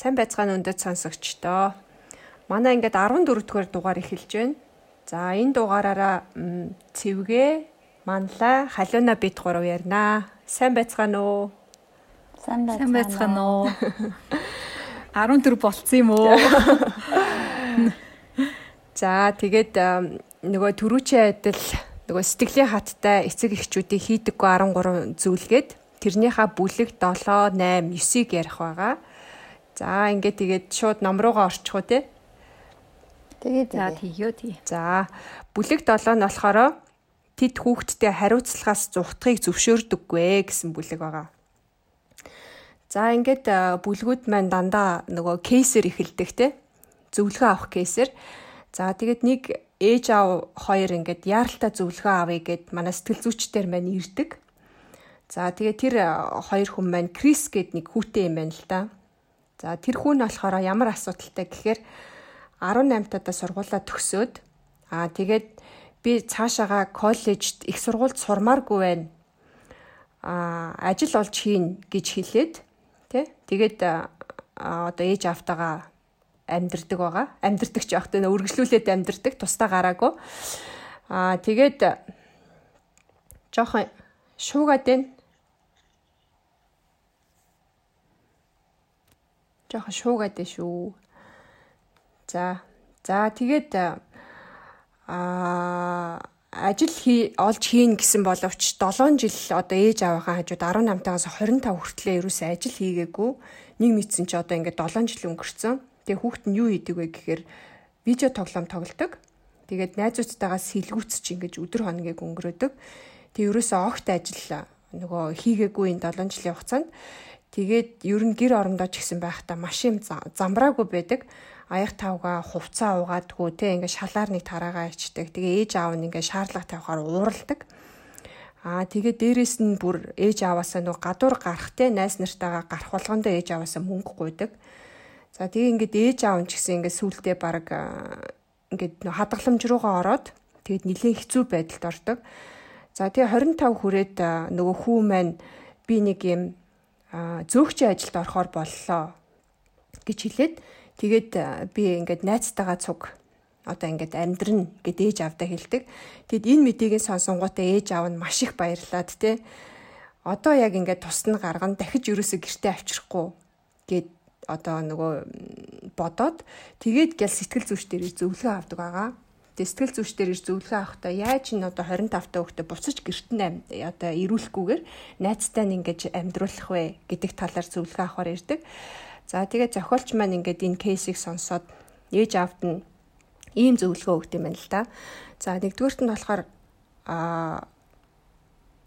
Сайн байцгаана өндөд сонсогчдоо. Манай ингээд 14 дугаар дугаар эхэлж байна. За энэ дугаараараа цэвгээ, манлай, халиуна бит гурав ярина. Сайн байцгаана уу? Сайн байцгаана уу? 14 болцсон юм уу? За тэгээд нөгөө төрүүчийн адил нөгөө сэтгэлийн хаттай эцэг эхчүүдийн хийдэггүй 13 зүйлгээд тэрнийхээ бүлэг 7, 8, 9-ийг ярих байгаа. За ингээд тэгээд шууд ном руугаа орчих уу те. Тэгээд за тийё тий. За бүлэг 7 нь болохоор тэд хүүхдтэй хариуцлагаас зугтахыг зөвшөөрдөггүй гэсэн бүлэг байгаа. За ингээд бүлгүүд маань дандаа нөгөө кейсэр эхэлдэг те. Зөвлөгөө авах кейсэр. За тэгээд нэг ээж аав хоёр ингээд яаралтай зөвлөгөө авъя гэд манай сэтгэл зүйчдэр маань ирдэг. За тэгээд тэр хоёр хүн маань Крис гэд нэг хүүтэй юм байна л да. За тэр хүн болохоор ямар асуудалтай гэхээр 18 тадаа сургуулаа төгсөөд аа тэгээд би цаашаага коллежд их сургуульд сурмааргүй байна. Аа ажил олж хийн гэж хэлээд тий тэгээд одоо ээж автагаа амьдрдаг байгаа. Амьдрдаг ч явахтай нөө үргэлжлүүлээд амьдрдаг тусдаа гараагүй. Аа тэгээд жоохон шуугаад байна жоохон шуугаад байна шүү. За. За тэгээд аа ажил хий олж хийн гэсэн боловч 7 жил одоо ээж аваагаа хажууд 18-таас 25 хүртлээр ерөөсөө ажил хийгээгүй. Нэг мэдсэн чи одоо ингээд 7 жил өнгөрцөн. Тэгээ хүүхэд нь юу хийдэг вэ гэхээр видео тоглоом тоглодог. Тэгээд найзуудтайгаа сэлгүүцч ингэж өдөр хоногийг өнгөрөөдөг. Тэг ерөөсөө огт ажил нөгөө хийгээгүй энэ 7 жилийн хугацаанд Тэгээд ер нь гэр орондоо ч гэсэн байхдаа машин замбраагүй байдаг. Аяг тавга хувцаа угаадгүй те ингээ шалаар нэг тараагаа ичдэг. Тэгээ ээж аав нь ингээ шаардлага тавихаар ууралдаг. Аа тэгээ дээрэс нь бүр ээж аваасаа нөгөө гадуур гарах те найс нартайгаа гарах болгондоо ээж аваасаа мөнгө гуйдаг. За тэгээ ингээд ээж аав нь ч гэсэн ингээ сүултээ баг ингээд хадгаламж руугаа ороод тэгээд нэлээд хэцүү байдалд ордог. За тэгээ 25 хүрээд нөгөө хүү маань би нэг юм зөөгчийн ажилд орохоор боллоо гэж хэлээд тэгээд би ингээд найзтайгаа цуг одоо ингээд амьдрна гэд ээж авдаа хэлдэг. Тэгэд энэ мэдээгээ сонсонгуудаа ээж аав нь маш их баярлаад те. Одоо яг ингээд тусна гаргана дахиж ерөөсө гэртээ авчрахгүй гэд одоо нөгөө бодоод тэгээд гэл сэтгэл зүйч дээр зөвлөгөө авдаг байгаа. Тэгээ сэтгэл зүйчдэр ир зөвлөгөө авахдаа яаж н одоо 25 та хүүхдээ буцаж гэрт нь одоо ирүүлэхгүйгээр найзтай нь ингэж амьдруулах вэ гэдэг талаар зөвлөгөө авахар ирдэг. За тэгээ зохиолч маань ингээд энэ кейсийг сонсоод ээж аавд нь ийм зөвлөгөө өгд юм байна л да. За нэгдүгüрт нь болохоор а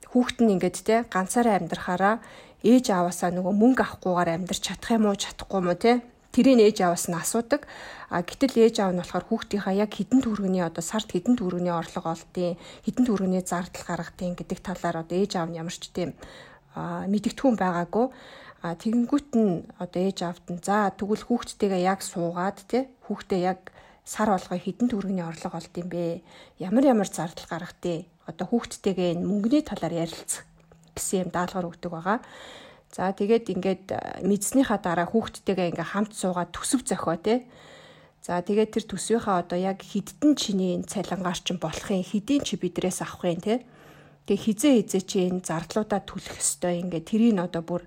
хүүхэд нь ингээд те ганцаараа амьдрахаараа ээж аваасаа нөгөө мөнгө авахгүйгээр амьдрч чадах юм уу чадахгүй юм уу те тэрийг ээж аваас нь асуудаг. А гэтэл ээж аав нь болохоор хүүхдийнхаа яг хідэн төгрөгний одоо сард хідэн төгрөгний орлого олдیں۔ хідэн төгрөгний зардал гаргадیں۔ гэдэг талаар одоо ээж аав нь ямар ч тийм мэдгэдэггүй байгаагүй. А тэгэнгүүт нь одоо ээж аавд нь за тэгвэл хүүхдтэйгээ яг суугаад тий хүүхдээ яг сар болгоо хідэн төгрөгний орлого олд юм бэ? Ямар ямар зардал гаргадیں۔ Одоо хүүхдтэйгээ энэ мөнгөний талаар ярилцах гэсэн юм даалгавар өгдөг байгаа. За тэгээд ингээд мэдснийхаа дараа хүүхдтэйгээ ингээ хамт суугаад төсөв зохио те. За тэгээд тэр төсвийнхаа одоо яг хіддэн чиний цалингаар чинь болохын хэдийн чи бидрээс авахын те. Тэгээ хизээ хизээ чи энэ зардлуудаа түлэх ёстой ингээ тэрийг одоо бүр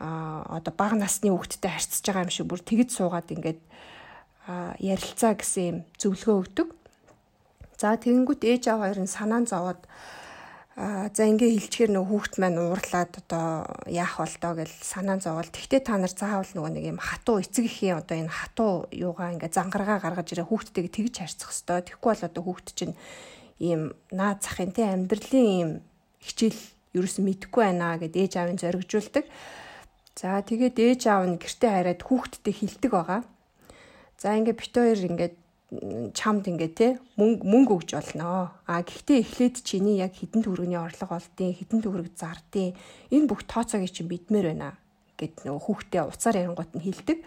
а одоо бага насны хүүхдтэй харьцаж байгаа юм шиг бүр тэгж суугаад ингээд ярилцаа гэсэн юм зөвлөгөө өгдөг. За тэгэнгүүт ээж аав хоёр нь санаан зовоод А за ингээ хилчгээр нөгөө хүүхд маань уурлаад одоо яах бол доо гэж санаа зовоол. Тэгтээ та нар заавал нөгөө нэг юм хатуу эцэг ихийн одоо энэ хатуу юугаа ингээ зангаргаа гаргаж ирээ хүүхдтэйг тэгж харьцах хэвээр. Тэгэхгүй бол одоо хүүхд чинь ийм наад захын тий амьдралын ийм хичээл ерөөс мэдэхгүй байна гэд ээж аавын зоригжуулдаг. За тэгээд ээж аав нь гэртээ хараад хүүхдтэй хилдэг байгаа. За ингээ бит хоёр ингээд чамд ингээ те мөнгө мөнгө өгж болно. А гэхдээ эхлээд чиний яг хідэн төгрөгийн орлого олдیں۔ хідэн төгрөг зардیں۔ Энэ бүх тооцоог чи мэдмээр байна гэд нөгөө хүүхдээ уцаар ярингуут нь хилдэг.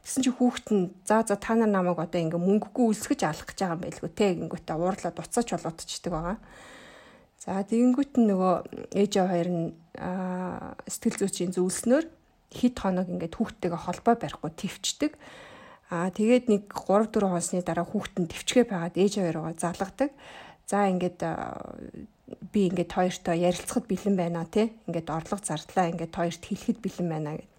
Тэгсэн чи хүүхэд нь за за та нар намайг одоо ингээ мөнгөгүй үлсгэж алах гэж байгаа юм байлгүй те гингүүтээ уурлаад уцаач болгочихдаг байгаа. За тэгэнгүүт нь нөгөө ээж хоёр нь сэтгэл зүйчийн зөвлснөөр хит хоног ингээд хүүхдтэйгээ холбоо барихгүй твчдэг. Аа тэгээд нэг 3 4 хоносны дараа хүүхэд нь твчгээ байгаад ээж аваараа залгадаг. За ингээд би ингээд хоёртой ярилцахад бэлэн байна тий. Ингээд орлого зардлаа ингээд хоёрт хэлэхэд бэлэн байна гэд.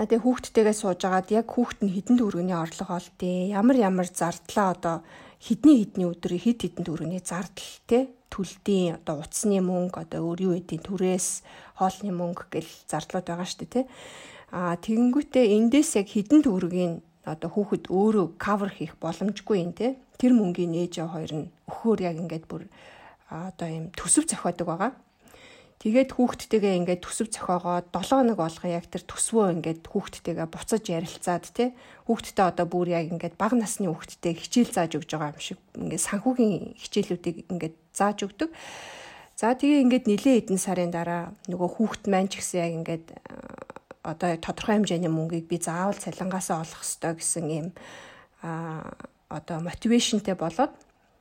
А тэгээ хүүхдтэйгээ суужгаад яг хүүхэд нь хідэн төгрөгийн орлого олдیں۔ Ямар ямар зардлаа одоо хідний хідний өдрийн хід хідэн төгрөгийн зардал тий төлдийн одоо утасны мөнгө одоо өөр юу гэдгийг түрээс хоолны мөнгө гэл зардлууд байгаа шүү дээ тий. А тэгэнгүүтээ эндээс яг хідэн төгрөгийн одоо хүүхэд өөрөө кавер хийх боломжгүй юм тий. Тэр мөнгөний ээж хоёр нь өхөөр яг ингээд бүр одоо юм төсөв зохиодог байгаа. Тэгээд хүүхдтэйгээ ингээд төсөв зохиогоод 7 хоног болгоо яг тэр төсвөө ингээд хүүхдтэйгээ буцаж ярилцаад тий хүүхдтэй одоо бүр яг ингээд бага насны хүүхдтэй хичээл зааж өгж байгаа юм шиг ингээд санхүүгийн хичээлүүдийг ингээд зааж өгдөг. За тэгээ ингээд нилээ хэдэн сарын дараа нөгөө хүүхд маань ч гэсэн яг ингээд одоо тодорхой хэмжээний мөнгийг би заавал цалингаасаа олох ёстой гэсэн а одоо мотивашнтэй болоод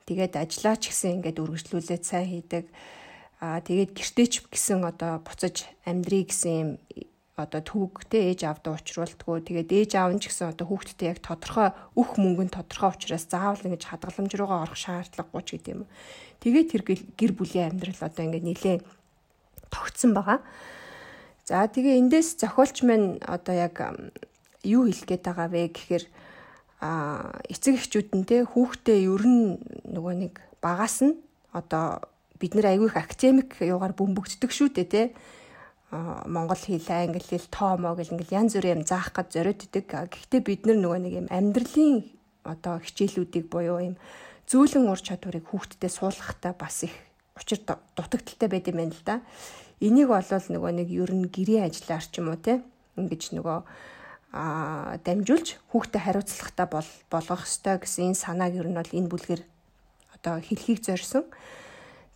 тэгээд ажиллаа ч гэсэн ингээд үргэлжлүүлээд сайн хийдэг Аа тэгээд гэртеч гэсэн одоо буцаж амьдрий гэсэн юм одоо төвөгтэй ээж аавд уучруулдггүй. Тэгээд ээж аав нь ч гэсэн одоо хүүхдтэй яг тодорхой өөх мөнгөнд тодорхой учраас заавал ингэж хадгаламж руугаа орох шаардлагагүй ч гэдэм. Тэгээд тэр гэр бүлийн амьдрал одоо ингэ нилээ тогтсон байгаа. За тэгээ эндээс зохиолч маань одоо яг юу хэлэх гээд байгаа вэ гэхээр а эцэг эхчүүд нь те хүүхдээ ер нь нөгөө нэг багаас нь одоо бид нэр айгүй их академик юугаар бөмбөгддөг шүү дээ те монгол хэл, англи хэл, тоомоо гэл ингээл янз бүрийн юм заах гэж зориоддаг. Гэхдээ бид нар нөгөө нэг юм амьдралын одоо хичээлүүдийг буюу юм зөөлөн ур чадварыг хүүхдэд суулгахтаа бас их учир дутагдaltaй байд юм байна л да. Энийг бол нөгөө нэг ер нь гэрээ ажиллаар ч юм уу те ингэж нөгөө а дамжуулж хүүхдэд хариуцлагатай бол болгох ёстой гэсэн энэ санааг ер нь бол энэ бүлгээр одоо хэлхийг зорьсон.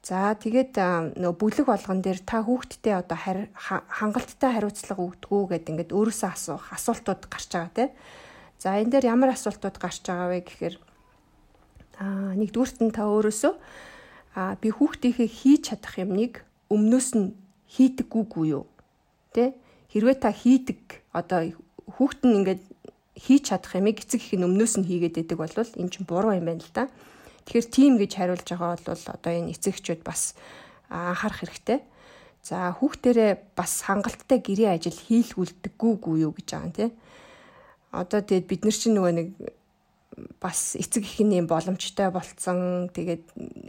За тэгээд нөгөө бүлэг болгон дээр та хүүхдтэй одоо хангалттай хариуцлага өгдөггүй гэдэг ингээд өөрөөсөө асуух асуултууд гарч байгаа тийм. За энэ дээр ямар асуултууд гарч байгаа вэ гэхээр аа нэгдүгüрт нь та өөрөөсөө аа би хүүхдийнхээ хийж чадах юмныг өмнөөс нь хийдэггүйгүй юу? Тэ? Хэрвээ та хийдэг одоо хүүхд нь ингээд хийж чадах юмыг эцэг их нь өмнөөс нь хийгээд байдаг бол энэ чинь буруу юм байна л да. Тэгэхээр тийм гэж хариулж байгаа бол одоо энэ эцэгчүүд бас анхаарах хэрэгтэй. За хүүхдэрээ бас хангалттай гэрээ ажил хийлгүүлдэггүй юу гэж байгаа юм тий. Одоо тэгээд бид нар чинь нөгөө нэг бас эцэг ихийн юм боломжтой болцсон. Тэгээд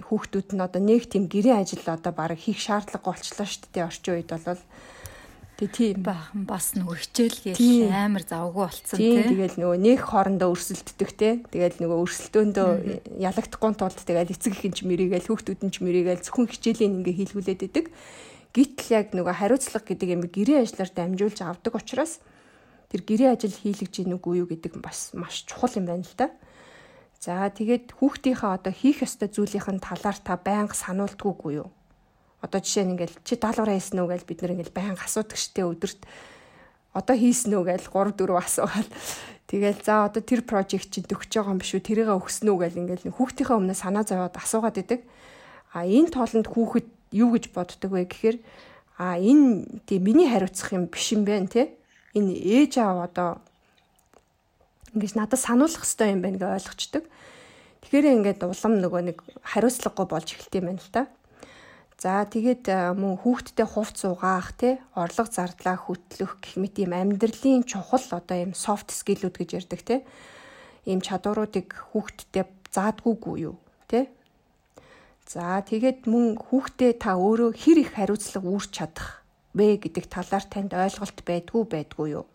хүүхдүүд нь одоо нэг тийм гэрээ ажил одоо баг хийх шаардлагагүй болчлоо шүү дээ орчин үед бол Тэг тийм баахан бас нөгөө хичээл гээл амар завгүй болцсон тийм. Тэгэл нөгөө нэг хоорондоо өрсөлддөг те. Тэгэл нөгөө өрсөлдөөндөө ялагдахгүй тулд тэгэл эцэг ихэн ч мэрийгээл хүүхдүүд нь ч мэрийгээл зөвхөн хичээлийн ингээ хийлгүүлээд идэг. Гítл яг нөгөө хариуцлага гэдэг юм гэрээ ажиллаар дамжуулж авдаг учраас тэр гэрээ ажил хийлгэж гин үгүй юу гэдэг бас маш чухал юм байна л да. За тэгээд хүүхдийнхээ одоо хийх ёстой зүйлийнхэн талаар та байнга сануулдаггүй юу? Одоо жишээ нь ингээл чи даалгавраа хийсэн үү гэж бид нэр ингээл байнга асуудаг штэ өдөрт одоо хийсэн үү гэж 3 4 асуугаад тэгэл за одоо тэр project чинь төгсөж байгаа юм биш үү тэрийг өгсөн үү гэж ингээл хүүхдийнхээ өмнө санаа зовоод асуугаад идэг. А энэ тоолонд хүүхэд юу гэж боддог вэ гэхээр а энэ тий миний хариуцах юм биш юм байна те. Энэ ээж аав одоо ингэж надад сануулах хэрэгтэй юм байна гэж ойлгочдөг. Тэгэхээр ингээд улам нөгөө нэг хариуцлагагүй болж эхэлт юм байна л та. За тэгээд э, мөн хүүхдтэй хувц угаах тий орлого зардлаа хөтлөх гэх мэт ийм амьдралын чухал одоо ийм софт скиллүүд гэж ярьдаг тий ийм чадваруудыг хүүхдтэй заадгүйгүй юу тий За тэгээд мөн хүүхдээ та өөрөө хэр их хариуцлага үүрч чадах вэ гэдэг талаар танд ойлголт байдгүй байдгүй юу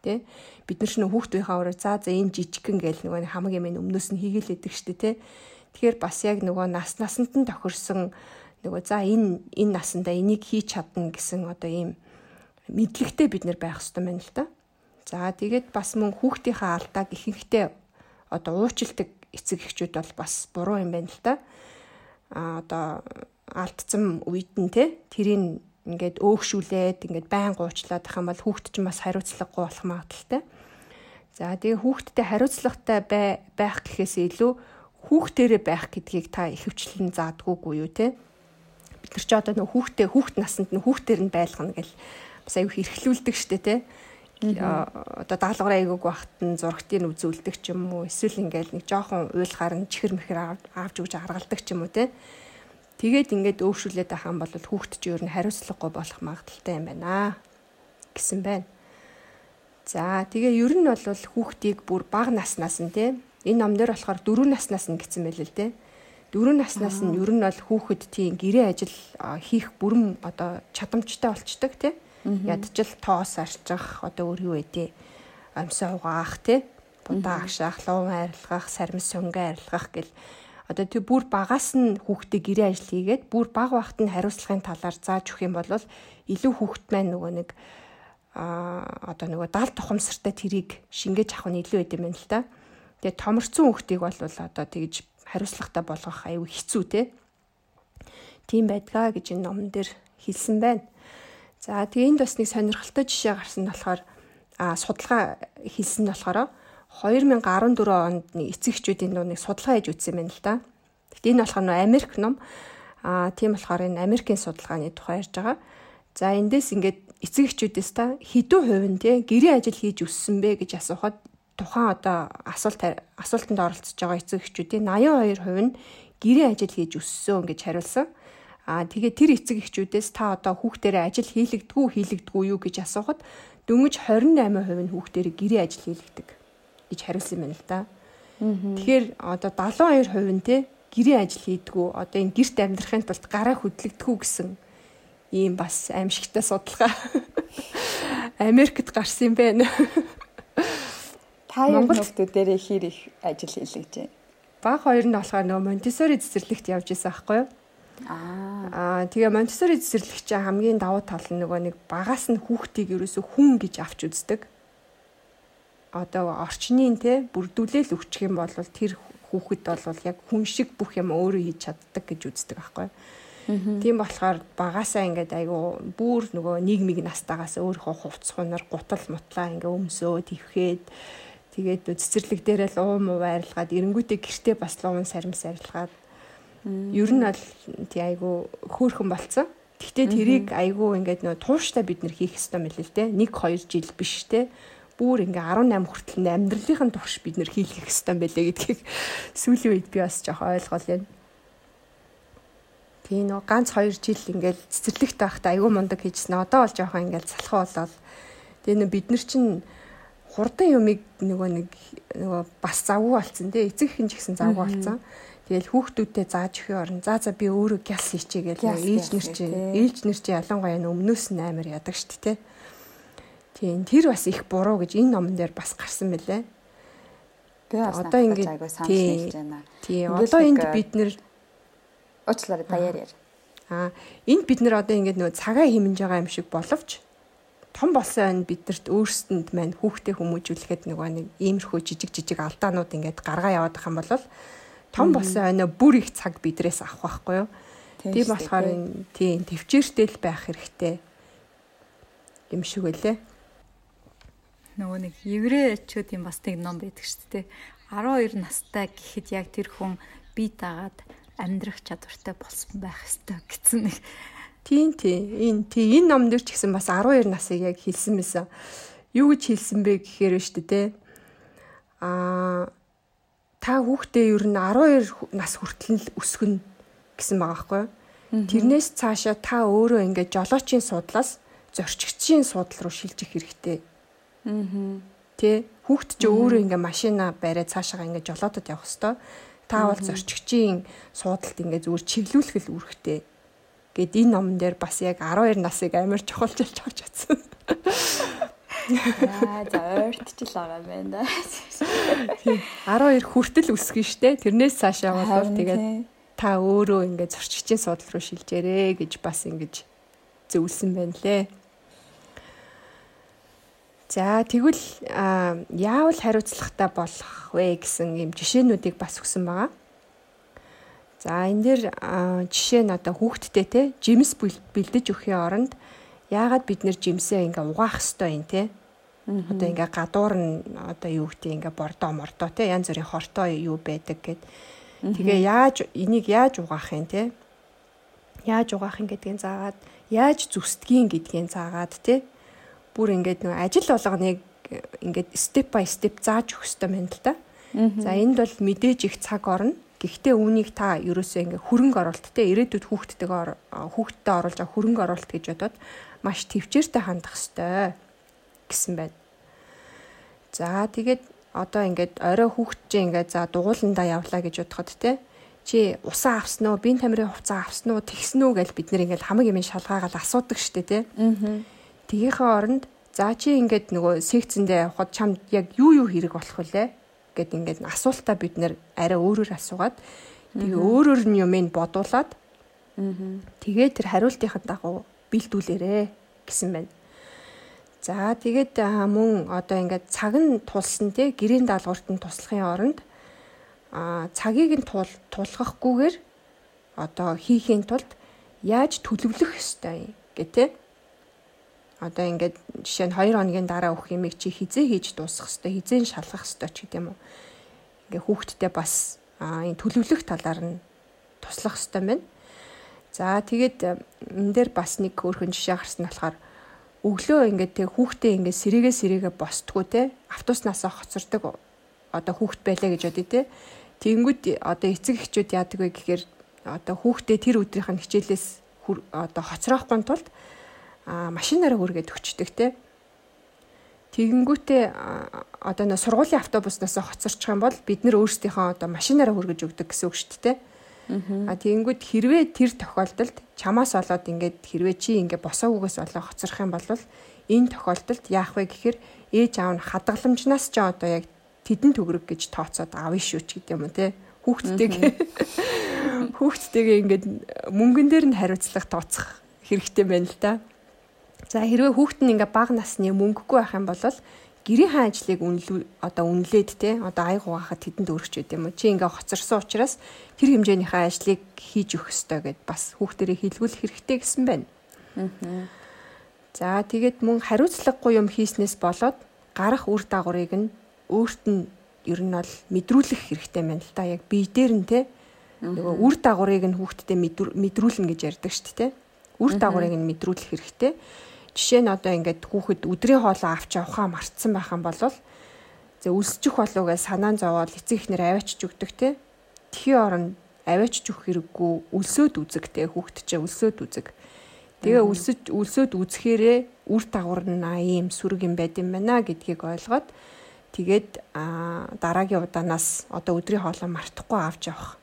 Тэ бид нар ч нөх хүүхдийнхээ ураа за за энэ жижигхэн гээл нөгөө хамаг юм өмнөөс нь хийгээлээдэг штэ тэ Тэгэхээр бас яг нөгөө нас насанд нь тохирсон нөгөө за энэ энэ насандаа энийг хийж чадна гэсэн одоо ийм мэдлэгтэй бид нэр байх хэрэгтэй байна л да. За тэгээд бас мөн хүүхдийнхээ алдааг ихэнхдээ одоо уучилдаг эцэг эхчүүд бол бас буруу юм байна л да. А одоо алдсан үед нь те тэрийг ингээд өөгшүүлээд ингээд байн гуучлаад ах юм бол хүүхд чинь бас хариуцлагагүй болох магадaltaй. За тэгээ хүүхдтэй хариуцлагатай байх гэхээс илүү хүүхдэрээ байх гэдгийг та ихэвчлэн заадгүйгүй юу те? Бид нар ч одоо нөх хүүхдээ хүүхд насанд нь хүүхдээр нь байлгана гэл бас аюу хэрхлүүлдэг штэ те? Одоо даалгавраа айгууг багт нь зургтыг үзүүлдэг ч юм уу эсвэл ингээл нэг жоохон уйлахаар нь чихэр мэхэр аавж өгж аргалдаг ч юм уу те тэгээд ингээд өөршүүлээд ахаан бол хүүхд чи ер нь хариуцлагагүй болох магадaltaй юм байна гэсэн байна. За тэгээ ер нь бол хүүхдийг бүр бага наснаас нь те энэ ном дээр болохоор дөрөв наснаас нь гэсэн байл л те. Дөрөв наснаас нь ер нь бол хүүхэд тийм гэрээ ажил хийх бүрэн одоо чадамжтай болчдөг те. Ядчил тоос арчих одоо өөр юу вэ амьсаа угаах те. Будаа агшаах луун арилгах сармис сөнгө арилгах гэл одоо тэр бүр багаас нь хүүхдээ гэрээ ажил хийгээд бүр баг багт нь хариуцлагын талаар зааж өгөх юм бол илүү хүүхд маань нөгөө нэг а одоо нөгөө дал тухамсартай тэрийг шингээж авах нь илүү байд юм л та. Тэгээ томорцсон хүүхдийг бол одоо тэгж хариуцлагатай болгох аюу хэцүү те. Тийм байдгаа гэж энэ номон дээр хэлсэн байна. За тэгээ энд бас нэг сонирхолтой жишээ гарсан болохоор а судалгаа хийсэн болохоор 2014 онд эцэг эхчүүдийн нэг судалгаа хийж үзсэн байна л да. Тэгэхдээ энэ болохоор нөө Америк ном. А тийм болохоор энэ Америкийн судалгааны тухай ярьж байгаа. За эндээс ингээд эцэг эхчүүдээс та хэдэн хувь нь те гэрээ ажил хийж өссөн бэ гэж асуухад тухайн одоо асуулт асуултанд оролцож байгаа эцэг эхчүүдийн 82% нь гэрээ ажил хийж өссөн гэж хариулсан. Аа тэгээ тэр эцэг эхчүүдээс та одоо хүүхдэрээ ажил хийлэгдгүү хийлэгдгүү юу гэж асуухад дөнгөж 28% нь хүүхдэрээ гэрээ ажил хийлэгдэг гэж хариулсан байна л да. Тэгэхээр одоо 72% нь те гэрээ ажил хийдгүү одоо энэ гэрт амьдрахын тулд гараа хөдлөгдөхүү гэсэн ийм бас аимшигтай судалгаа Америкт гарсан юм байна. Та хүмүүс дээр хэр их ажил хийлгэж байна. Баг хоёр нь болохоор нөгөө Монтессори цэцэрлэгт явж исэн аахгүй юу? Аа тэгээ Монтессори цэцэрлэгч хамгийн давуу тал нь нөгөө нэг багаас нь хүүхдийг ерөөсө хүн гэж авч үздэг. Одоо орчнын те бүрдүүлэл өгчих юм бол тэр хүүхэд бол яг хүн шиг бүх юм өөрөө хийж чаддаг гэж үздэг байхгүй. Тийм болохоор багасаа ингээд айгу бүр нөгөө нийгмиг настаагаас өөрийнхөө хувцс хунар гутал мутлаа ингээ өмсөө твхэд тэгээд цэцэрлэг дээрээ л уум уу арилгаад эренгүүтээ гэртээ бас луун сармс арилгаад Ер нь бол тий айгу хөөхөн болцсон. Гэхдээ тэрийг айгу ингээд нөө тууштай бид нэр хийх ёстой мэл л дээ. 1 2 жил биш те. Бүүр ингээ 18 хүртэл амьдралын турш бид нэр хийх ёстой байлээ гэдгийг сүүлийн үед би бас жоох ойлгол юм. Тий нөө ганц 2 жил ингээл цэцэрлэгт байхдаа айгу мундаг хийжсэн. Одоо бол жоох ингээл салхуу болоод тэгээ нөө бид нар чинь хурдан юмыг нөгөө нэг нөгөө бас завгүй болцсон тий эцэг хин ч гэсэн завгүй болцсон. -hmm Тэгэл хүүхдүүдтэй зааж өгөх орн. За за би өөрөө гялс хийчихье гэж ээж нэр чи ээж нэр чи ялангуяа өмнөөс нь амар ядаг штт те. Тийм тэр бас их буруу гэж энэ номон дээр бас гарсан. Би бас одоо ингэж айгуу санал нийлж байна. Тийм одоо энд бид нэр уучлаарай даяар яар. Аа энд бид нэр одоо ингэж нөгөө цагаа хэмнэж байгаа юм шиг боловч том болсон байна бидэрт өөрсдөнд маань хүүхдээ хүмүүжүүлэхэд нөгөө нэг иймэрхүү жижиг жижиг алдаанууд ингээд гаргаа яваад байгаа юм бол том болсон ойноо бүр их цаг бидрээс авах байхгүй юу. Тийм болохоор тийм төвчээртэй л байх хэрэгтэй юм шиг байлээ. Нөгөө нэг еврейчүүдийн бас нэг ном байдаг шүү дээ. 12 настай гэхэд яг тэр хүн бие дагаад амьдрах чадвартай болсон байх ёстой гэсэн нэг Тийм тийм. Энэ тийм энэ ном дээр ч гэсэн бас 12 насыг яг хэлсэн мэсэн. Юу гэж хэлсэн бэ гэхээр шүү дээ. Аа та хүүхдээ ер нь 12 нас хүртэл өсгөн гэсэн байгаа байхгүй юу? Тэрнээс цаашаа та өөрөө ингээд жолоочийн судлаас зорчигчийн судал руу шилжих хэрэгтэй. Аа. Тэ хүүхд чи өөрөө ингээд машина бариад цаашаа ингээд жолоотод явах хэвээр та бол зорчигчийн судалд ингээд зүгээр чиглүүлэх л үүрэгтэй. Гэт энэ номон дээр бас яг 12 насыг амар чухалчилж авч чадсан. Аа за ойртч л байгаа юм байна да. 12 хүртэл өсгөн штэ. Тэрнээс цаашаа бол тэгээд та өөрөө ингээд зорчигчийн судал руу шилжээрэй гэж бас ингэж зөвлөсөн байна лээ. За тэгвэл яавал хариуцлагатай болох вэ гэсэн юм жишээнүүдийг бас өгсөн байгаа. За энэ дээр жишээ нь одоо хүүхдтэй те жимс бэлдэж өгөхийн оронд яагаад бид нэр жимсээ ингээ угаах хэвээр юм те Одоо ингээ гадуур нь одоо юу гэдэг ингээ бордоо мордоо те янз бүрийн хортой юу байдаг гэд. Тэгээ яаж энийг яаж угаах юм те? Яаж угаах юм гэдгийг заагаад яаж зүсдгийг гэдгийг заагаад те бүр ингээд нөгөө ажил болгоныг ингээд step by step зааж өгөх хэрэгтэй байна л да. За энд бол мэдээж их цаг орно. Гэхдээ үүнийг та ерөөсөө ингээ хөрөнгө оруулалт те ирээдүйд хүүхдтэйгээ хүүхдтэй оруулж байгаа хөрөнгө оруулалт гэж бодоод маш төвчээртэй хандах хэвээр гэсэн байна. За тэгээд одоо ингээд орой хүүхд чинь ингээд за дугууландаа явлаа гэж бодоход те чи усаа авсан уу, биеийн тамирын хувцас авсан уу, тэгсэн үү гэж бид нэр ингээд хамаг юм шалгаагаад асуудаг штэ те. Аа. Тгийнхээ оронд за чи ингээд нөгөө секцэндээ явхад чамд яг юу юу хэрэг болох вүлээ? гэд ингээд асуултаа бид нэр арай өөрөөр асуугаад тэгээ өөрөөр нь юмыг бодуулаад тэгээ тэр хариултынхаа дагуу бэлдүүлээрэ гэсэн байна. За тэгээд мөн одоо ингээд цаг нь тулсан те гэрийн даалгаварт нь туслахын оронд а цагийг нь тулгахгүйгээр одоо хийхийн тулд яаж төлөвлөх ёстой гэх одоо ингээд жишээ нь 2 хоногийн дараа өгөх юмыг чи хизээ хийж дуусгах хэвээр хизээ шалгах хэвээр ч гэдэм үү. Ингээ хүүхдтэй бас энэ төлөвлөх талаар нь туслах хэвээр байна. За тэгээд энэ дээр бас нэг өөрхөн жишээ гарсан болохоор өглөө ингээд тэг хүүхдээ ингээд сэрээгээ сэрээгээ босдгоо те автобуснасаа хоцордог одоо хүүхд байлаа гэж бодъё те тэгэнгүүт одоо эцэг эхчүүд яадаг вэ гэхээр одоо хүүхдээ тэр өдрийнх нь хичээлээс одоо хоцроохгүй тулд машинаараа хүргээд өчтдөг те. Тэгэнгүүтээ одоо нэ сургуулийн автобуснаас хоцорчих юм бол бид нэр өөрсдийнхөө одоо машинаараа хүргэж өгдөг гэсэн үг шүү дээ. А тэгэнгүүт хэрвээ тэр тохиолдолд чамаас олоод ингээд хэрвээ чи ингээд босоогүйгээс олоо хоцорох юм бол энэ тохиолдолд яах вэ гэхээр ээж аав нь хадгаламжнаас ч одоо яг тэдэн төгрөг гэж тооцоод авна шүү ч гэдэг юм те хүүхдтэйгээ хүүхдтэйгээ ингээд мөнгөн дээр нь хариуцлага тооцох хэрэгтэй байна л да. За хэрвээ хүүхэд нь ингээ бага насны мөнгөгүй байх юм бол гэрийн хаан ажлыг үнэлүү одоо үнэлээд те одоо аяг угаахад тэдэнд өргөч байд юм уу? Чи ингээ хоцорсон учраас тэр хэмжээнийхээ ажлыг хийж өгөх ёстой гэд бас хүүхдэрээ хэлгүүлэх хэрэгтэй гэсэн байна. За тэгээд мөн хариуцлагагүй юм хийснээс болоод гарах үр дагаврыг нь өөрт нь ер нь бол мэдрүүлэх хэрэгтэй байна л да. Яг бие дээр нь те нөгөө үр дагаврыг нь хүүхдэд мэдрүүлнэ гэж ярьдаг шүү дээ те. Үр дагаврыг нь мэдрүүлэх хэрэгтэй. Жишээ нь одоо ингээд хүүхэд өдрийн хоолоо авч явахаа мартсан байх юм бол зэ өлсчих болов гэж санаан зовоод эцэг ихнэр аваачж өгдөг те. Тхий орон аваачж өгөх хэрэггүй өлсөөд үзэг те хүүхэд чинь өлсөөд үзэг. Тэгээ өлсөж өлсөөд үзэхээрээ үр дагавар нь ийм сүрэг юм байд юм байна гэдгийг ойлгоод тэгээд дараагийн удаанаас одоо өдрийн хоолоо мартахгүй авч явах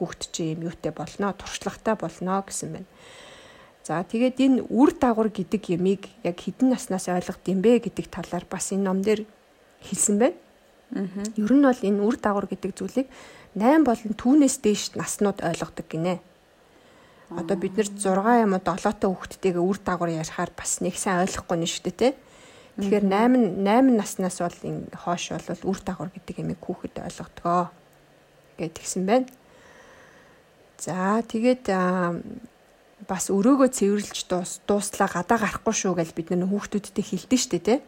хүүхэд чинь юм юутэй болно туршлагатай болно гэсэн байна. За тэгээд энэ үр дагавар гэдэг ямиг яг хідэн наснаас ойлгох юм бэ гэдэг талаар бас энэ ном дээр хэлсэн байна. Аа. Ер нь бол энэ үр дагавар гэдэг зүйлийг 8 болон түүнээс дээш наснууд ойлгодог гинэ. Одоо бид нэр 6 юм уу 7 та хүүхдтэйгээ үр дагавар ярихаар бас нэг сайн ойлгохгүй нь шүү дээ, тэ. Тэгэхээр 8 8 наснаас бол энэ хоош бол үр дагавар гэдэг ямиг хүүхэд ойлгодгоо гэдгийгсэн байна. За тэгээд бас өрөөгөө цэвэрлж дууслаа гадаа гарахгүй шүү гэж бид нар хүүхдүүдтэй хэлдэж штэ тий.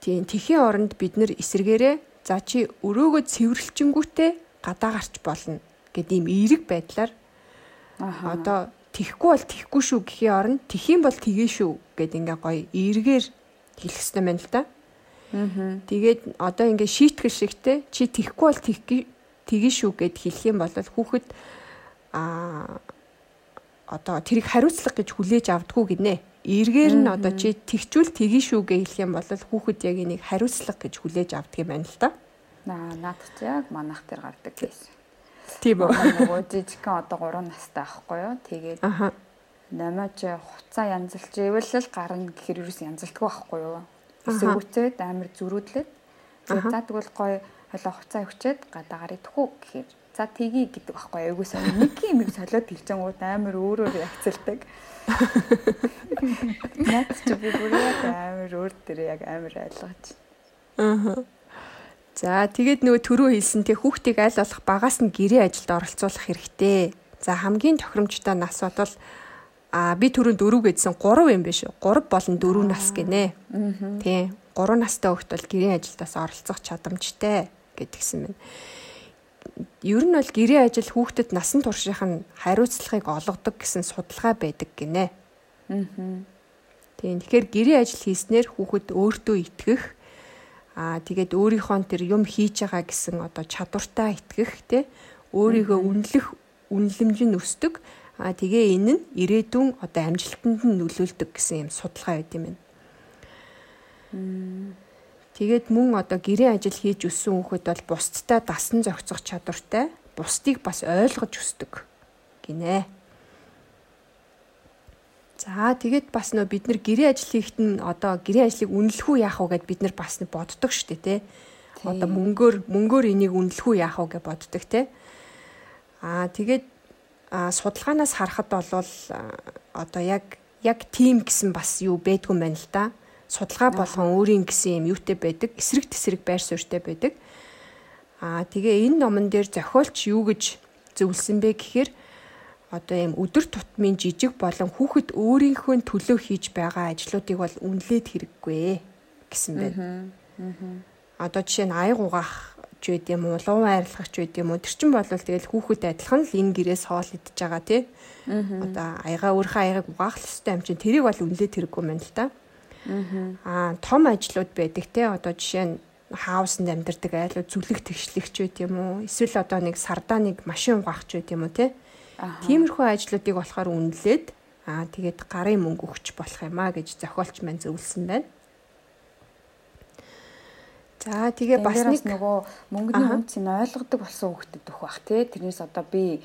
Тийм тэхийн оронд бид нар эсэргээрээ за чи өрөөгөө цэвэрлчингүүтээ гадаа гарч болно гэд ийм эерэг байдлаар одоо тэхгүй бол тэхгүй шүү гэхийн оронд тэхийн бол тгий шүү гэд ингээ гоё эргээр хэлэх хэрэгтэй байна л да. Аа. Тэгээд одоо ингээ шийтгэл шигтэй чи тэхгүй бол тгий шүү гэд хэлэх юм бол хүүхэд аа одоо тэрийг хариуцлага гэж хүлээж авдггүй гинэ. Эргээр нь одоо чи тэгчүүл тгий шүүгээ хэлэх юм бол хүүхэд яг энийг хариуцлага гэж хүлээж авдаг юм байна л та. Наа наад чи яг манах дээр гардаг гэсэн. Тийм үү. Нөгөө жижигхэн одоо 3 настай байхгүй юу? Тэгээд намаач хуцаа янзалж ивэл л гарна гэхээр юус янзалтгүй байхгүй юу? Эсвүүцээд амар зүрүүдлээд. За тэгвэл гоё хойлоо хуцаа өвчээд гадаагаар идэхгүй гэхээр За тгий гэдэг байхгүй айгуу сайн нэг юм солиод хэлжэнгууд амар өөрөөр ягцэлдэг. Наад чи би бүр яг амар өөр дээр яг амар ойлгож. Аа. За тэгээд нөгөө төрөө хэлсэн тэг хүүхдийг аль болох багаас нь гэрээ ажилд оролцуулах хэрэгтэй. За хамгийн тохиромжтой нас бол а би түрүүн дөрөв гэдсэн 3 юм биш үү? 3 болон 4 нас гинэ. Тийм. 3 настай хүүхд бол гэрээ ажилдаас оролцох чадамжтай гэдгсэн байна ер нь бол гэрээ ажил хүүхдэд насан туршийнх нь хариуцлагыг олгодог гэсэн судалгаа байдаг гинэ. Аа. Тийм. Тэгэхээр гэрээ ажил хийснээр хүүхэд өөртөө итгэх аа тэгээд өөрийнхөө тэр юм хийж байгаа гэсэн одоо чадвартаа итгэх тий өөрийгөө үнэлэх үнэлэмж нь өсдөг. Аа тэгээ энэ нь ирээдүйн одоо амжилтанд нь нөлөөлдөг гэсэн юм судалгаа байд юм байна. Тэгээд мөн одоо гэрээ ажил хийж өссөн хүүхэд бол бусдтай дасан зохицох чадвартай, бусдыг бас ойлгож өсдөг гинэ. За тэгээд бас нөө бид нар гэрээ ажил хийхэд нь одоо гэрээ ажлыг үнэлэх үү яах вэ гэд бид нар бас боддог шүү дээ тий. Одоо мөнгөөр мөнгөөр энийг үнэлэх үү яах вэ гэж боддог тий. Аа тэгээд судалгаанаас харахад бол одоо яг яг тим гэсэн бас юу байдгүй юм байна л да. Судалгаа болгон өөрийн гэсэн юм юутэй байдаг, эсрэг тесрэг байр суурьтай байдаг. Аа тэгээ энэ номон дээр зохиолч юу гэж зөвлөсөн бэ гэхээр одоо ийм өдөр тутмын жижиг болон хүүхэд өөрийнхөө төлөө хийж байгаа ажлуудыг бол үнэлээд хэрэггүй гэсэн байна. Одоо жишээ нь аяг угаах ч үед юм уу, луу айрлах ч үед юм уу. Тэр чинь бол тэгэл хүүхэд адилхан л энэ гэрээс хоол идж байгаа тий. Одоо аяга өөрийнхөө аягийг угаах хэвээр юм чинь тэрийг бол үнэлээд хэрэггүй юм л да. Аа том ажлууд байдаг тий. Одоо жишээ нь хаусанд амьдардаг айлууд зүлэг тэгшлэгч үед юм уу. Эсвэл одоо нэг сардаа нэг машин угаах ч үед юм уу тий. Тиймэрхүү ажлуудыг болохоор үнэлээд аа тэгээд гарын мөнгө өгч болох юм а гэж зохиолч маань зөвлөсөн байна. За тэгээ бас нэг нөгөө мөнгөний үнцийг ойлгодог болсон хүүхдэд өгөх бах тий. Тэрнээс одоо би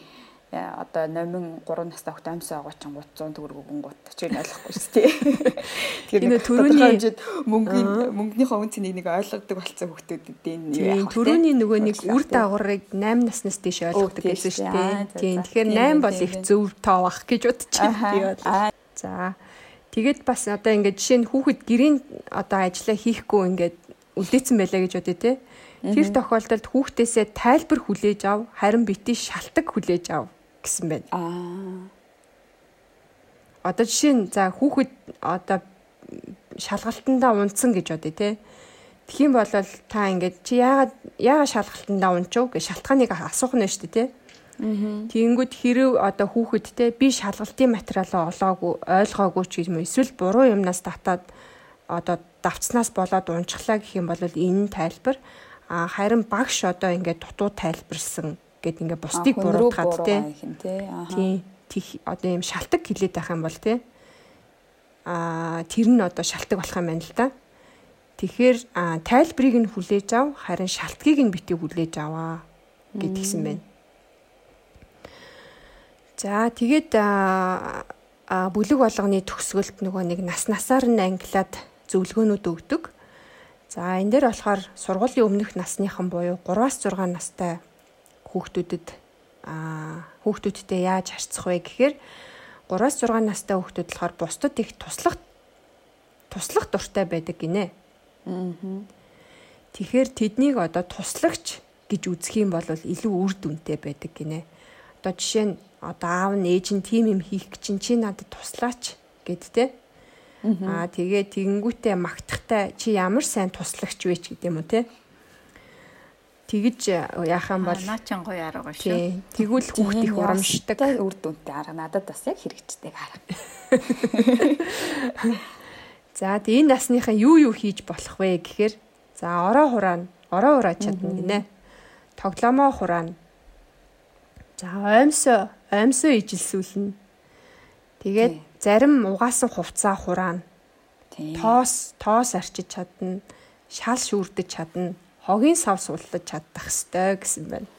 одоо номин 3 настай хөлт амьсаа ч 300 төгрөг өгөнгүүт чи ойлгохгүй шүү дээ. Тэгэхээр нэг төрөний хэмжээд мөнгөний мөнгөнийхөө үнцнийг нэг ойлгодог болсон хүүхдүүдэд энэ яах вэ? Төрөний нөгөө нэг үр дагаврыг 8 наснаас дээш ойлгодог гэсэн шүү дээ. Тийм. Тэгэхээр 8 бол их зөв тоо бах гэж бодчих. Би бол. За. Тэгээд бас одоо ингээд жишээ нь хүүхэд гэрийн одоо ажиллаа хийхгүй ингээд үлдээсэн байлаа гэж бодъё те. Тэр тохиолдолд хүүхдээсээ тайлбар хүлээж ав, харин битгий шалтак хүлээж ав гэсэн байна. Аа. Одоо жишээ нь за хүүхэд одоо шалгалтандаа унтсан гэж бодъё те. Тэгхийн бол та ингээд чи яагаад яагаад шалгалтандаа унчив гэж шалтгааныг асуух нь шүү дээ те. Тэгэнгүүт хэрэг одоо хүүхэдтэй би шалгалтын материалаа олоогүй ойлгоогүй ч юм эсвэл буруу юмнаас татаад одоо давцснаас болоод унчглаа гэх юм бол энэ тайлбар а харин багш одоо ингээд дутуу тайлбарсан гэд ингээ бусдыг буруутгаад те. Тийм. Тих одоо юм шалтак хилээд байх юм бол те. Аа тэр нь одоо шалтак болох юм байна л да. Тэгэхээр тайлбарыг нь хүлээж ав харин шалтгийг нь битгий хүлээж аваа гэдгийгсэн байна. За тэгээд бүлэг болгоны төгсгөлт нөгөө нэг нас насаар нь ангилаад зөвлөгөөнүүд өгдөг. За энэ дээр болохоор сургуулийн өмнөх насныхан буюу 3-аас 6 настай хүүхдүүдэд аа хүүхдүүдтэй яаж харьцах вэ гэхээр 3-аас 6 настай хүүхдүүд болохоор бусдад их туслах туслах дуртай байдаг гинэ. Аа. Тэгэхээр тэднийг одоо туслагч гэж үзэх юм бол илүү үр дүнтэй байдаг гинэ. Одоо жишээ нь одоо аав нь ээж нь тим юм хийх чинь чи надад туслаач гэд тэ. Аа тэгээ тэгэнгүүтээ магтахтай чи ямар сайн туслагч вэ ч гэдэм үү те тэгж яах юм бол наачин гоё арга шүү. Тэгвэл хүүхд их урамшдаг. Үр дүнтэй арга надад бас яг хэрэгждэг арга. За тэгээ энэ насныхан юу юу хийж болох вэ гэхээр за ороо хураана. Ороо хураа чадна гинэ. Тогломоо хураана. За оймсоо оймсоо ижилсүүлнэ. Тэгээд зарим угаасан хувцаа хураана. Тоос тоос арчиж чадна. Шал шүүрдэж чадна хогийн сав суултаж чадах ёстой гэсэн байна.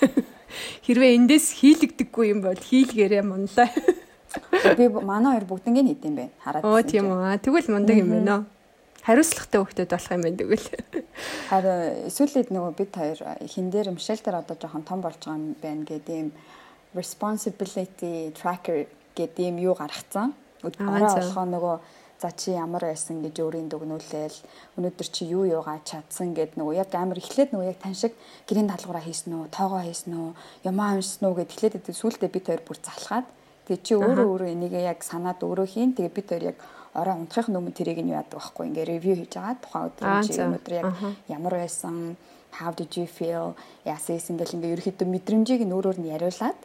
Хэрвээ эндээс хийлэгдэггүй юм бол хийлгээрээ мунлаа. Би манай хоёр бүгднийг хийд юм байна. Хараад. Оо тийм үү. Тэгвэл мундаг юм байна. Хариуцлагатай хөлтөд болох юм байна тэгвэл. Харин эсвэл нөгөө бид хоёр хин дээр Мишель дээр одоо жоохон том болж байгаа юм байна гэдэг юм responsibility tracker гэдэг юм юу гаргацсан. Орой болохоо нөгөө за чи ямар байсан гэж өөрийн дүгнүүлээл өнөөдөр чи юу юугаа чадсан гэд нөгөө яг амар эхлээд нөгөө яг тань шиг гэрийн даалгавраа хийсэн үү тоогоо хийсэн үү ямаа уншсан уу гэд эхлээд сүүлдээ бид хоёр бүр залхаад. Тэгээ чи өөрөө өөрөө энийг яг санаад өөрөө хийн. Тэгээ бид хоёр яг орой унтахын өмнө тэрийг нь яадаг байхгүй ингээ ревю хийж байгаа. Тухайн өдөр чи өнөөдөр яг ямар байсан how did you feel яасан гэл ингээ ерөөхдөө мэдрэмжийг нь өөрөөр нь яриулаад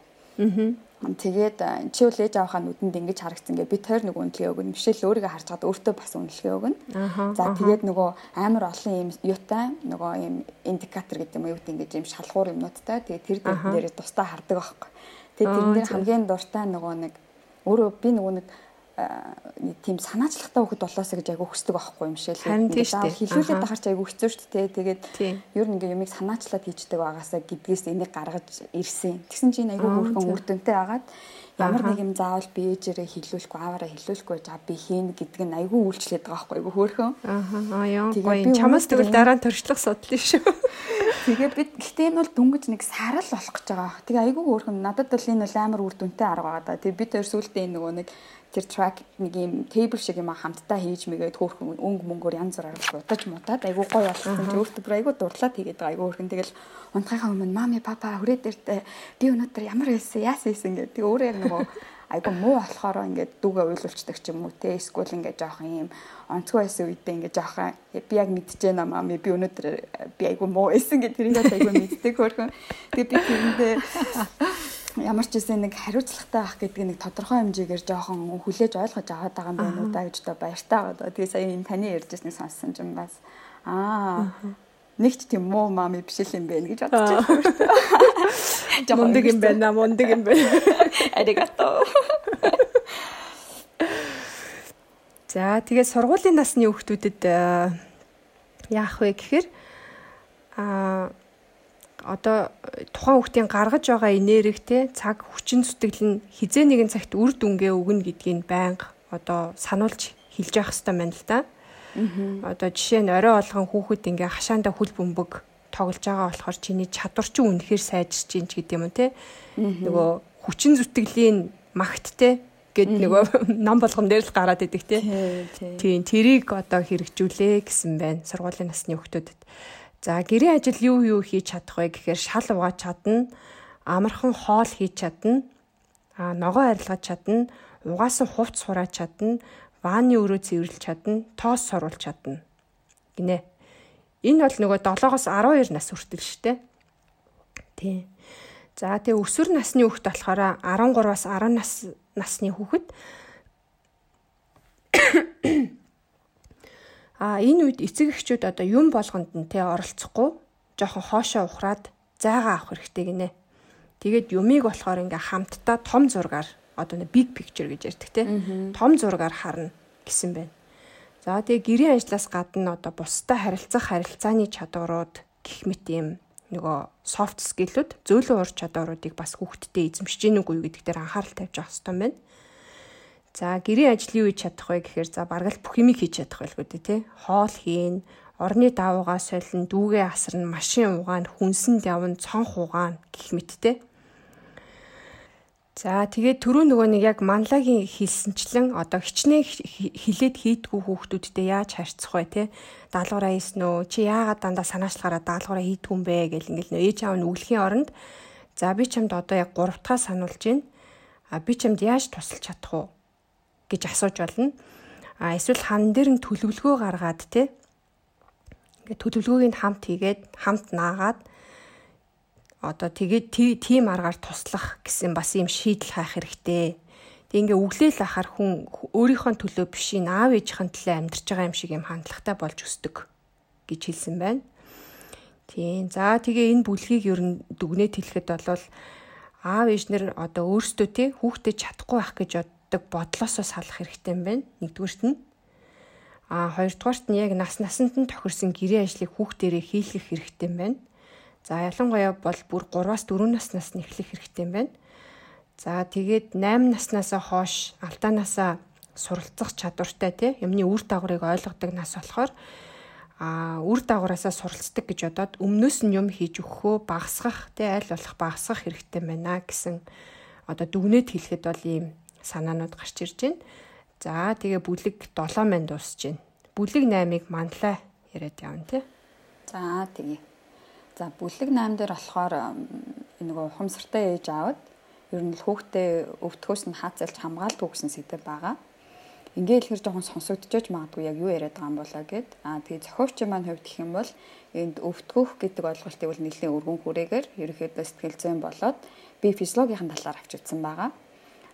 Тэгээд чи бол ээж авахаа нүдэнд ингэж харагдсан гэ бид хоёр нөгөө үнэлгээ өгнө. Бишэл өөрийгөө харж чад өөртөө бас үнэлгээ өгнө. За тэгээд нөгөө амар олон юм юутай нөгөө юм индикатор гэдэг юм уу юу гэдэг ингэж юм шалгуур юмнуудтай. Тэгээд тэр дээр тусдаа хардаг байхгүй. Тэгээд тэрэн дээр хамгийн дуртай нөгөө нэг өөрөө би нөгөө нэг тийм санаачлагтай хөхд болоосоо гэж айгу хүсдэг байхгүй юм шиг л хэлүүлээд ахарч айгу хэцүү шүү дээ. Тэгээд ер нь ингээ юмыг санаачлаад хийждэг байгаасаа гэдгээс энийг гаргаж ирсэн. Тэгсэн чинь айгу хөөрхөн үр дүнтэй агаад ямар нэг юм заавал би ээжээрээ хилүүлэхгүй аваараа хилүүлэхгүй за би хийн гэдэг нь айгүй үйлчлээд байгаа байхгүй айгүй хөөрхөн. Аа яа гоё. Чамаас тэгвэл дараа нь төршлөх судлаа шүү. Тэгээ би гэхдээ энэ бол дүнгэж нэг сарал болох гэж байгаа. Тэгээ айгүй хөөрхөн надад бол энэ бол амар үр дүнтэй арга байгаа да. Тэгээ би тэр сүултээ нөгөө нэг тэр track нэг юм table шиг юм хамтдаа хийж мэгээд хөөхөн өнгө мөнгөөр янз бүрээр удаж мутаад айгуу гоё болсон өөртөө бүр айгуу дурлаад хийгээд байгаа айгуу хөрхэн тэгэл унтахынхаа өмнө мами папа хүрээ дээртэй би өнөөдөр ямар байсан яасан хийсэн гэдэг тэг өөрөө нөгөө айгуу муу болохоор ингээд дүүгээ уйлуулцдаг ч юм уу те эсвэл ингээд жоох юм онцгой байсан үедээ ингээд жоох би яг мэдчихэе на мами би өнөөдөр би айгуу муу байсан гэдэг тэрийг айгуу мэддэг хөрхөн тэг би тэрэндээ ямар ч үсэн нэг хариуцлагатай байх гэдэг нэг тодорхой хэмжээгээр жоохон хүлээж ойлгож аваад байгаа юм байна уу да гэж одоо баяртай байгаа. Тэгээ сая энэ таны ярьжсэнийг сонссон юм бас аа нэг ч тийм муу мами биш л юм байна гэж бодож байна. Мундаг юм байна, мундаг юм байна. Аригато. За тэгээ сургуулийн насны хүүхдүүдэд э, яах вэ гэхээр аа одоо тухайн хүүхдийн гаргаж байгаа энергитэй цаг хүчин зүтгэл нь хизээ нэгэн цагт үр дүнгээ өгнө гэдгийг байнга одоо сануулж хэлж явах хэрэгтэй байна л да. Одоо жишээ нь орой болгон хүүхэд ингээ хашаанда хүл бөмбөг тоглож байгаа болохоор чиний чадвар чинь үнэхээр сайжирч чинь ч гэдэг юм те. Нөгөө хүчин зүтгэлийн магт те гэд нөгөө ном болгон дээр л гараад идэг те. Тийм тэрийг одоо хэрэгжүүлээ гэсэн байна сургуулийн насны хүүхдүүдэд. За гэрээ ажил юу юу хийж чадах вэ гэхээр шал угааж чадна, амархан хоол хийж чадна, а ногоо арилгаж чадна, угаасан хувц сурааж чадна, ванны өрөө цэвэрлж чадна, тоос соруулж чадна. Гинэ. Энэ бол нөгөө 7-оос 12 нас хүртэл штэ. Тий. За тэгээ өсвөр насны хүүхэд болохоор 13-аас 10 нас насны хүүхэд А энэ үед эцэг эхчүүд одоо юм болгонд нь тэ оролцохгүй жоохон хоошоо ухраад зайгаа авах хэрэгтэй гинэ. Тэгээд юмыг болохоор ингээ хамтдаа том зургаар одоо нэг big picture гэж ярьдаг те. Том зургаар харна гэсэн байна. За тэгээ гэрийн ажлаас гадна одоо бусдад харилцах харилцааны чадварууд гэх мэт юм нөгөө soft skill-үүд зөөлөн ур чадваруудыг бас хүүхдтэд эзэмшиж гэнэ үгүй гэдэг дээр анхаарал тавьж авах хэрэгтэй байна. За ажил юу хийж чадах вэ гэхээр за бараг л бүх юмыг хийж чадах байлгүй дээ тий. Хоол хийн, орны давуугаа солино, дүүгээ асарна, машин угаана, хүнсэнд явна, цонх угаана гэх мэттэй. За тэгээд түрүү нөгөө нэг яг манлагийн хэлсэнчлэн одоо хичнээн хилээд хийдгүү хүүхдүүдтэй яаж харьцах вэ те даалгавраа хийсэн үү чи яагаад дандаа санаачлахаараа даалгавраа хийдгүү юм бэ гэл ингээл нөө ээж аав нь үглэхийн оронд за би чамд одоо яг 3 дахь сануулж байна а би чамд яаж тусалж чадах вэ гэж асууж болно. А эсвэл хан дээр нь төлөвлөгөө гаргаад те ингээд төлөвлөгөөг нь хамт хийгээд хамт наагаад одоо тэгээд тийм аргаар туслах гэсэн бас юм шийдэл хайх хэрэгтэй. Тэг ингээ өглөөл ахаар хүн өөрийнхөө төлөө биш аав ээжийн төлөө амьдарч байгаа юм шиг юм хандлагатай болж өсдөг гэж хэлсэн байна. Тийм. За тэгээ энэ бүлгийг ер нь дүгнэж хэлэхэд бол аав ээжнэр одоо өөрсдөө тий хүүхдэд чадахгүй байх гэж боддог бодлоосоо салах хэрэгтэй юм байна. Нэгдүгüрт нь а хоёрдугаарт нь яг нас насанд нь тохирсон гэрээ ажлыг хүүхдэрээ хийлгэх хэрэгтэй юм байна. За ялангуяа бол бүр 3-аас 4 наснаас нь эхлэх хэрэгтэй юм байна. За тэгээд 8 наснаас хойш алдаанаасаа суралцах чадвартай тийм юмны үр дагаврыг ойлгодог нас болохоор а үр дагавраасаа суралцдаг гэж бодоод өмнөөс нь юм хийж өгөхөө багасгах тий аль болох багасгах хэрэгтэй байна гэсэн одоо дүгнэлт хэлэхэд бол ийм санаанууд гарч ирж байна. За тэгээ бүлэг 7 манд дуусж байна. Бүлэг 8-ыг манлаа яриад явна тий. За тэгээ. За бүлэг 8 дээр болохоор нөгөө ухамсартай ээж аавд ер нь л хүүхдээ өвтгөөс нь хаацалж хамгаалдаг гэсэн сэдв байгаа. Ингээд хэлэхэр жоохон сонсогдчихож магадгүй яг юу яриад байгаа юм болоо гэд. Аа тэгээ зохиогчийн маань хувьд гэх юм бол энд өвтгөх гэдэг ойлголтыг бол нэлийн өргөн хүрээгээр ерөөхдөө сэтгэл зүйн болоод би физиологийн талаар авч үзсэн байгаа.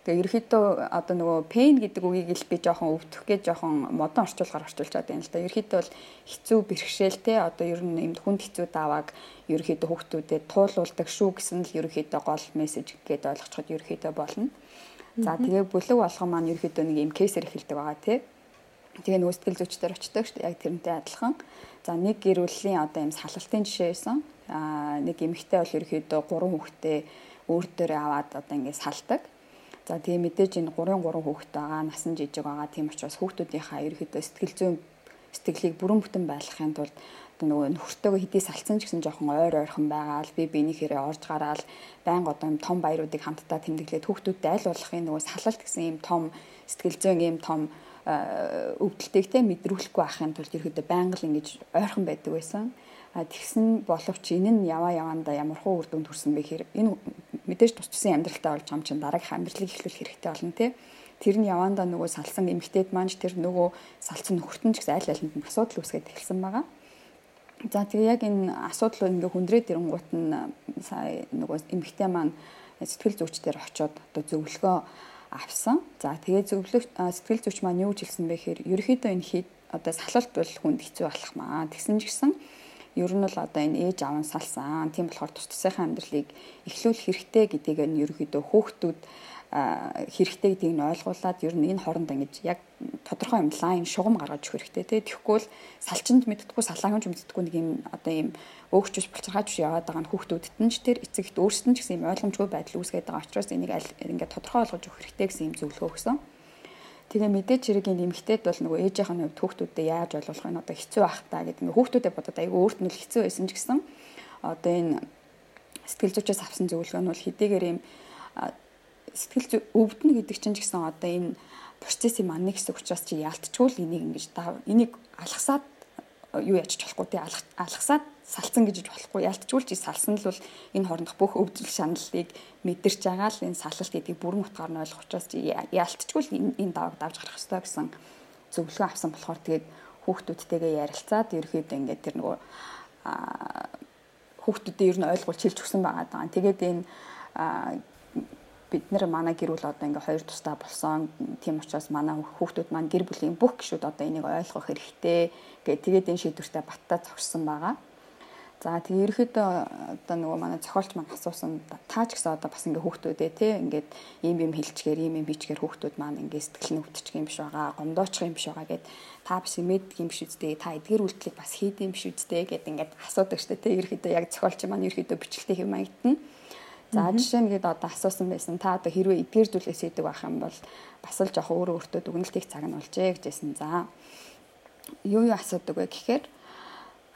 Тэгээ ерөөхдөө одоо нөгөө pain гэдэг үгийг л би жоохон өвдөх гэж жоохон модон орчуулгаар орчуулж байгаа юм л да. Ерөөхдөө бол хэцүү бэрхшээлтэй одоо ер нь юмд хүнд хэцүү давааг ерөөхдөө хүүхдүүдэд туулуулдаг шүү гэсэн л ерөөхдөө гол мессеж гэдээ ойлгочиход ерөөхдөө болно. За тэгээ бүлэг болгон маань ерөөхдөө нэг юм кейсээр эхэлдэг байгаа тий. Тэгээ нөгөө сэтгэл зүйчдэр очдог шүү дээ. Яг тэрнтэй адилхан. За нэг гэр бүлийн одоо юм салалтын жишээ байсан. Аа нэг эмэгтэй бол ерөөхдөө гурван хүүхдээ өөр дээрээ аваад одоо ингэ салдаг. За тэгээ мэдээж энэ 3 3 хүүхэд байгаа, насан жижиг байгаа. Тийм учраас хүүхдүүдийнхаа ерөөхдөө сэтгэл зүйн сэтгэлийг бүрэн бүтэн байлгахын тулд нөгөө нөхөртөөгөө хэдий салцсан ч гэсэн жоохон ойр ойрхон байгаал би биенийхээрээ орж гараал байнга одоо юм том баяруудыг хамтдаа тэмдэглээд хүүхдүүдтэй аль болохын нөгөө салалт гэсэн юм том сэтгэл зүйн юм том өвдөлтийг те мэдрүүлэхгүй байхын тулд ерөөдөө байнга л ингэж ойрхон байдаг байсан. Тэгсэн боловч энэ нь яваа яваанда ямар хуу үр дүнд хүрсэн бэ гэхээр энэ мэдээж тус тусын амьдралтай болж байгаа юм чинь дараагийнх амьдралыг эхлүүл хэрэгтэй болно те. Тэр нь яваандаа нөгөө салсан эмэгтэйд маань тэр нөгөө салсан нөхөртөн ч гэсэн аль алинд нь асуудал үүсгээд эхэлсэн байгаа. За тэгээ яг энэ асуудал ингээ хүндрээд ирэнгуут нь сая нөгөө эмэгтэй маань сэтгэл зүйчдэр очиод одоо зөвлөгөө авсан. За тэгээ зөвлөх сэтгэл зүйч маань юу хэлсэн бэ гэхээр ерөөхдөө энэ хий одоо салалт бол хүнд хэцүү болох маа. Тэгсэн ч гэсэн ер нь бол одоо энэ ээж аав нь салсан. Тийм болохоор тус тусынхаа амьдралыг эхлүүлэх хэрэгтэй гэдгийг нь ерөөхдөө хөөхтүүд хэрэгтэй гэдгийг нь ойлгуулад ер нь энэ хооронд ингэж яг тодорхой юм лайн шугам гаргаж өгөх хэрэгтэй тий. Тэгэхгүй бол салчинд мэддэггүй салаагч мэддэггүй нэг юм одоо юм өөгчөж булчирхаач яваад байгаа нь хүүхдүүдэд нь ч тэр эцэгт өөрсдөн ч гэсэн юм ойлгомжгүй байдал үүсгээд байгаа учраас энийг ингээд тодорхой ойлгож өгөх хэрэгтэй гэсэн юм зөвлөгөө өгсөн. Тэгээ мэдээч хэрэг энэ эмгтээд бол нөгөө ээжийнх нь хүүхдүүдэд яаж ойлгуулах нь одоо хэцүү байх та гэдэг нөгөө хүүхдүүдэд бодоод айгүй өөрт нь л хэцүү байсан ч гэсэн одоо энэ сэтгэл зүйчээс авсан зөвлөгөө нь бол хэдийгээр юм сэтгэл зүй өвднө гэдэг чинь ч гэсэн одоо энэ процессын маань нэг хэсэг учраас чи яалтчгүй л энийг ингэж энийг алгасаад юу яж болохгүй тий алгасаад салцсан гэж болохгүй чи салсан л бол энэ хоорондох бүх өвдөл шаналлыг мэдэрч байгаа л энэ салалт гэдгийг бүрэн утгаар нь ойлгох учраас ялтчгүй энэ даваг давж гарах хэрэгтэй гэсэн зөвлөгөө авсан болохоор тэгээд хүүхдүүдтэйгээ ярилцаад ерөөхдөө ингээд тэр нөгөө хүүхдүүдэд ер нь ойлгуулж хэлж өгсөн байгаа даа. Тэгээд энэ бид нэр манай гэр бүл одоо ингээ хоёр тустай болсон. Тийм учраас манай хүүхдүүд маань гэр бүлийн бүх гишүүд одоо энийг ойлгох хэрэгтэй гэх тэгээд энэ шийдвэртэ баттай зогссон байгаа. За тэгээ ерөөхдөө одоо нөгөө манай зохиолч маань асуусан. Таа ч гэсэн одоо бас ингээ хүүхдүүдээ тий ингээд ийм юм хэлчихээр ийм юм бичгээр хүүхдүүд маань ингээ сэтгэл нь өвтчих юм биш байгаа, гомдоочих юм биш байгаа гэд та биш мэддэг юм биш үстэй та эдгэр үйлдэлийг бас хийд юм биш үстэй гэд ингээд асуудаг штэ тий ерөөхдөө яг зохиолч маань ерөөхдөө бичлэгтэй хэм маягтана За жишээ нь гээд одоо асуусан байсан. Та одоо хэрвээ эдгэрдүүлээс идэг байх юм бол бас л жоох өөрөө өөртөө дүгнэлтийг цагнуулжээ гэжсэн. За юу юу асуудаг вэ гэхээр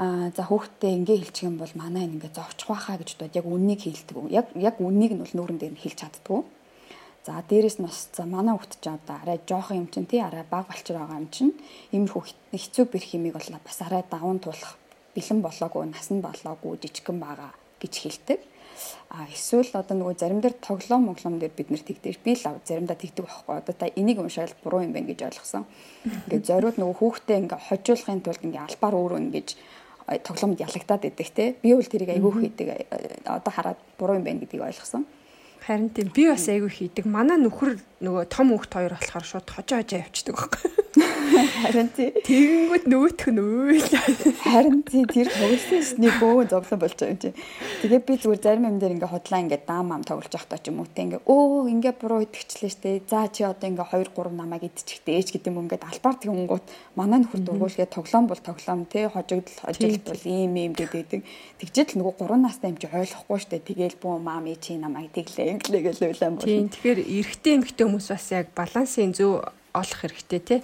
а за хүүхдээ ингээ хэлчих юм бол манай ингээ зовчих байхаа гэж бодоод яг үннийг хэлдэг. Яг яг үннийг нь бол нүүрэн дээр нь хэлж чаддгүй. За дээрэс нь бас за манай хүүхд ч одоо арай жоох юм чинь тий арай баг болчор байгаа юм чинь иймэрхүү хэцүү бэрх юмыг бол бас арай даван туулах бэлэн болоогүй нас нь болоогүй жижигхэн байгаа гэж хэлдэг. А эсвэл одоо нөгөө зарим дээр тоглоом моглоом дээр бид нэр тэгдэж би л заримдаа тэгдэг байхгүй. Одоо та энийг уншаал буруу юм байна гэж ойлгосон. Ингээд зориуд нөгөө хүүхдээ ингээ хожуулахын тулд ингээ албаар өөрөө ингэж тоглоомд ялагдаад идэх те. Би бол тэрийг айгүйх хийдэг одоо хараад буруу юм байна гэдгийг ойлгосон. Харин тийм би бас айгүй хийдэг. Манай нөхөр нөгөө том хүүхд хоёр болохоор шууд хожоо хожоо явчихдаг байхгүй. Харин тий. Тэгэнгүүт нөгөөх нь үйл. Харин тий тэр тоглосон шний бөөн зовлон болж байгаа юм чи. Тэгээ би зүгээр зарим юм дээр ингээ хотлаа ингээ даам ам тоглож явахдаа ч юм уу те ингээ өө ингээ буруу идчихлээ штэ. За чи одоо ингээ 2 3 намайг идчихтэй ээж гэдэг юм ингээ албаар тэгэнгүүт манай нөхөр дургуулгээ тоглоом бол тоглоом те хожигдл хожигдл бол ийм ийм гэдэг. Тэгжэл нөгөө 3 настай юм чи ойлгохгүй штэ. Тэгээл бүү маами чи намайг тэглээ инглээ гэж үлэм бол. Тийм тэгэхээр эрэгтэй эмэгтэй хүмүүс бас яг балансын зөв олох хэрэгтэй тий.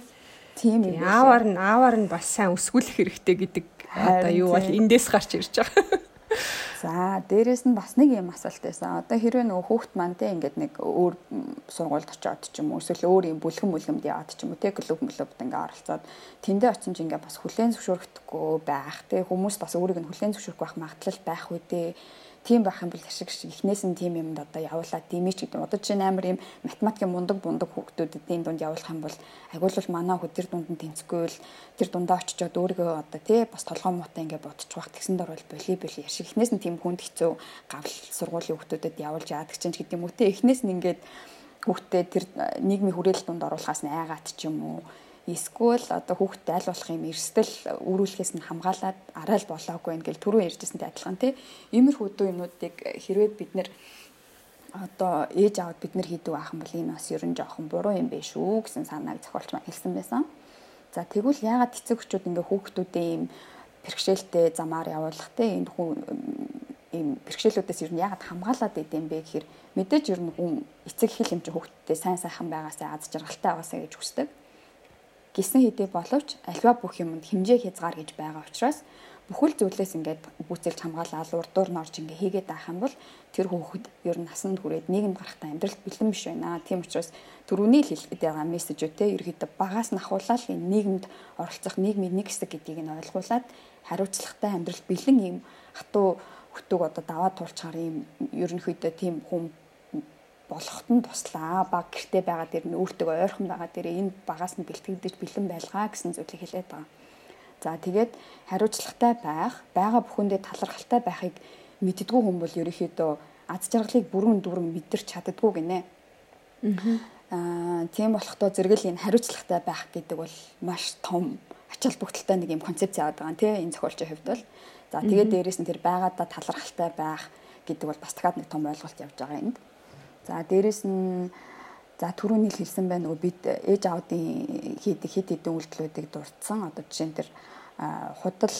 Тийм юм. Аавар нь аавар нь бас сайн өсгүүлэх хэрэгтэй гэдэг одоо юу бол эндээс гарч ирж байгаа. За дээрэс нь бас нэг юм асуулт байсан. Одоо хэрвээ нөгөө хүүхд маань те ингээд нэг өөр сургуульд очиод ч юм уу эсвэл өөр юм бүлгэн бүлгэмд яваад ч юм уу те клуб клубт ингээд оролцоод тэндээ очиж ингээд бас хүлэн зөвшөөрөхдөггүй байх те хүмүүс бас өөрийг нь хүлэн зөвшөөрөхгүй байх магадлал байх үү те тийм байх юм бол ашиг шиг. Эхнээс нь тийм юмд одоо явуулаад димич гэдэг. Одоо чинь амар юм математикийн мундаг бундаг хүүхдүүдэд энэ дунд явуулах юм бол агуулвал манай хүү тэр дунд нь тэнцэхгүй л тэр дундаа очичоод өөрийгөө одоо тий бас толгой муутай ингээ бодчих байх тэгсэн дор бол волейбол ашиг эхнээс нь тийм хүнд хэцүү гавл сургуулийн хүүхдүүдэд явуулж яадаг чинь гэдэг юм уу. Тий эхнээс нь ингээд хүүхдээ тэр нийгмийн хүрээлэл дунд оруулахаас нь айгаад ч юм уу эсвэл одоо хүүхдэд аль болох юм эрсдэл өрүүлэхээс нь хамгаалаад арай л болоогүй юм гэл түрүү ярьжсэнтэй адилхан тий. Иймэрхүү юмнуудыг хэрвээ бид нэр одоо ээж аавд бид нар хийдэг юм бол энэ бас ер нь жоохон буруу юм биш үү гэсэн санааг зохиолч маань хэлсэн байсан. За тэгвэл яагаад эцэг хүчүүд ингээ хүүхдүүдээ ийм бэрхшээлтэй замаар явуулах те энэ хүн ийм бэрхшээлүүдээс ер нь яагаад хамгаалаад идэм бэ гэхээр мэдээж ер нь хүн эцэг хэл юм чи хүүхдтэй сайн сайхан байгаасаа аз жаргалтай байгаасаа гэж хүсдэг гисэн хэдий боловч альва бүх юмд хэмжээ хязгаар гэж байгаа учраас бүхэл зүйлээс ингээд бүцэлж хамгаалаад урдуур норж ингээ хийгээд авах юм бол тэр хүүхэд ер нь насанд хүрээд нийгэм гарахтаа амьдралд бэлэн биш байна. Тийм учраас түрүүний л хэлэхэд байгаа мессежүүдтэй ерөөдөө багаас нь ахуулаад энэ нийгэмд оролцох нийгмийн нэг хэсэг гэдгийг нь ойлгуулад хариуцлагатай амьдрал бэлэн юм хатуу хөтөг одоо даваад туулчаар юм ерөнхийдөө тийм хүн болоход нь туслаа. Баг гэрте байгаа дэр нь өөртөө ойрхон байгаа дэр энэ багаас нь бэлтгэгдэж бэлэн байлгаа гэсэн зүйлийг хэлээд байгаа. За тэгээд хариуцлагатай байх, байгаа бүхэндээ талархалтай байхыг мэддгүү хүн бол ерөөхдөө аз жаргалыг бүрэн дүрэн мэдэрч чаддггүй гинэ. Аа тийм болохдоо зэрэгэл энэ хариуцлагатай байх гэдэг бол маш том ач холбогдолтой нэг юм концепц яваад байгаа тийм энэ зохиолчийн хувьд бол. За тэгээд дээрэс нь тэр байгаадаа талархалтай байх гэдэг бол бас дахиад нэг том ойлголт явж байгаа энд. За дээрэс нь за түрүүний л хэлсэн байна нөгөө бид ээж аавдын хийдэг хит хитэн үйлдэлүүдийг дурдсан. Одоо жишээ нь тэр худал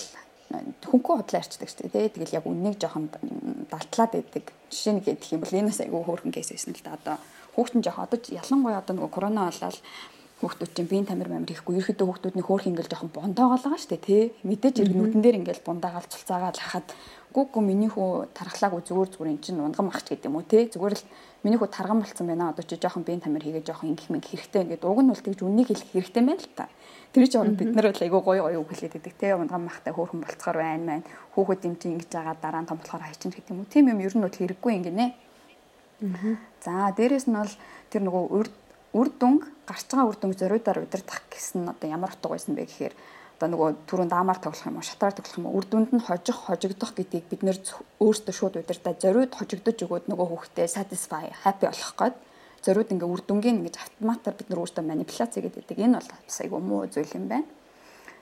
хөнгөө худлаа арчдаг шүү дээ. Тэгэл яг үннийг жоохон далтлаад байдаг. Жишээ нь гэх юм бол энэ бас айгүй хөөрхөн кейс байсан л да. Одоо хүүхдэн жоох одоо ялангуяа одоо нөгөө корона болоод хүүхдүүд чинь биеийн тамир мамир хийхгүй ерөөдөө хүүхдүүдний хөөх ингээл жоохон бондоогоолгаа шүү дээ тий мэдээж иргэнүүдэн дээр ингээл бундаагаал цулцаагаал хахад гүг гү миний хүү тархлаагүй зүгээр зүгээр эн чинь унгам ахч гэдэг юм уу тий зүгээр л миний хүү тарган болцсон байна. Одоо чи жоохон биеийн тамир хийгээ жоохон ингэх мэнг хэрэгтэй ингээд уг нь бол тэгж үннийг хэлэх хэрэгтэй байна л та. Тэр чинь бид нар бол айгүй гоё гоё үг хэлээд байдаг тий унгам махтай хөөрхөн болцохоор байна маань хүүхэд юм чинь ингэж байгаа дараа нь том болохоор хайчин гэдэг юм уу? Тийм юм ер нь бол хэрэггүй ингэнэ За дээрэс нь бол тэр нөгөө үр дүнг гарч байгаа үр дүнг зориудаар удирдах гэсэн одоо ямар утга байсан бэ гэхээр одоо нөгөө түрүүн даамаар тоглох юм уу шатаар тоглох юм уу үр дүнд нь хожих хожигдох гэдгийг бид нэр өөртөө шууд удирдаа зориуд хожигдож өгөөд нөгөө хүүхдээ satisfy happy болох гээд зориуд ингээ үр дүнгийн ингэж автоматар бид нар өөртөө манипуляц хийгээд байдаг энэ бол айгүй муу зүйл юм байна.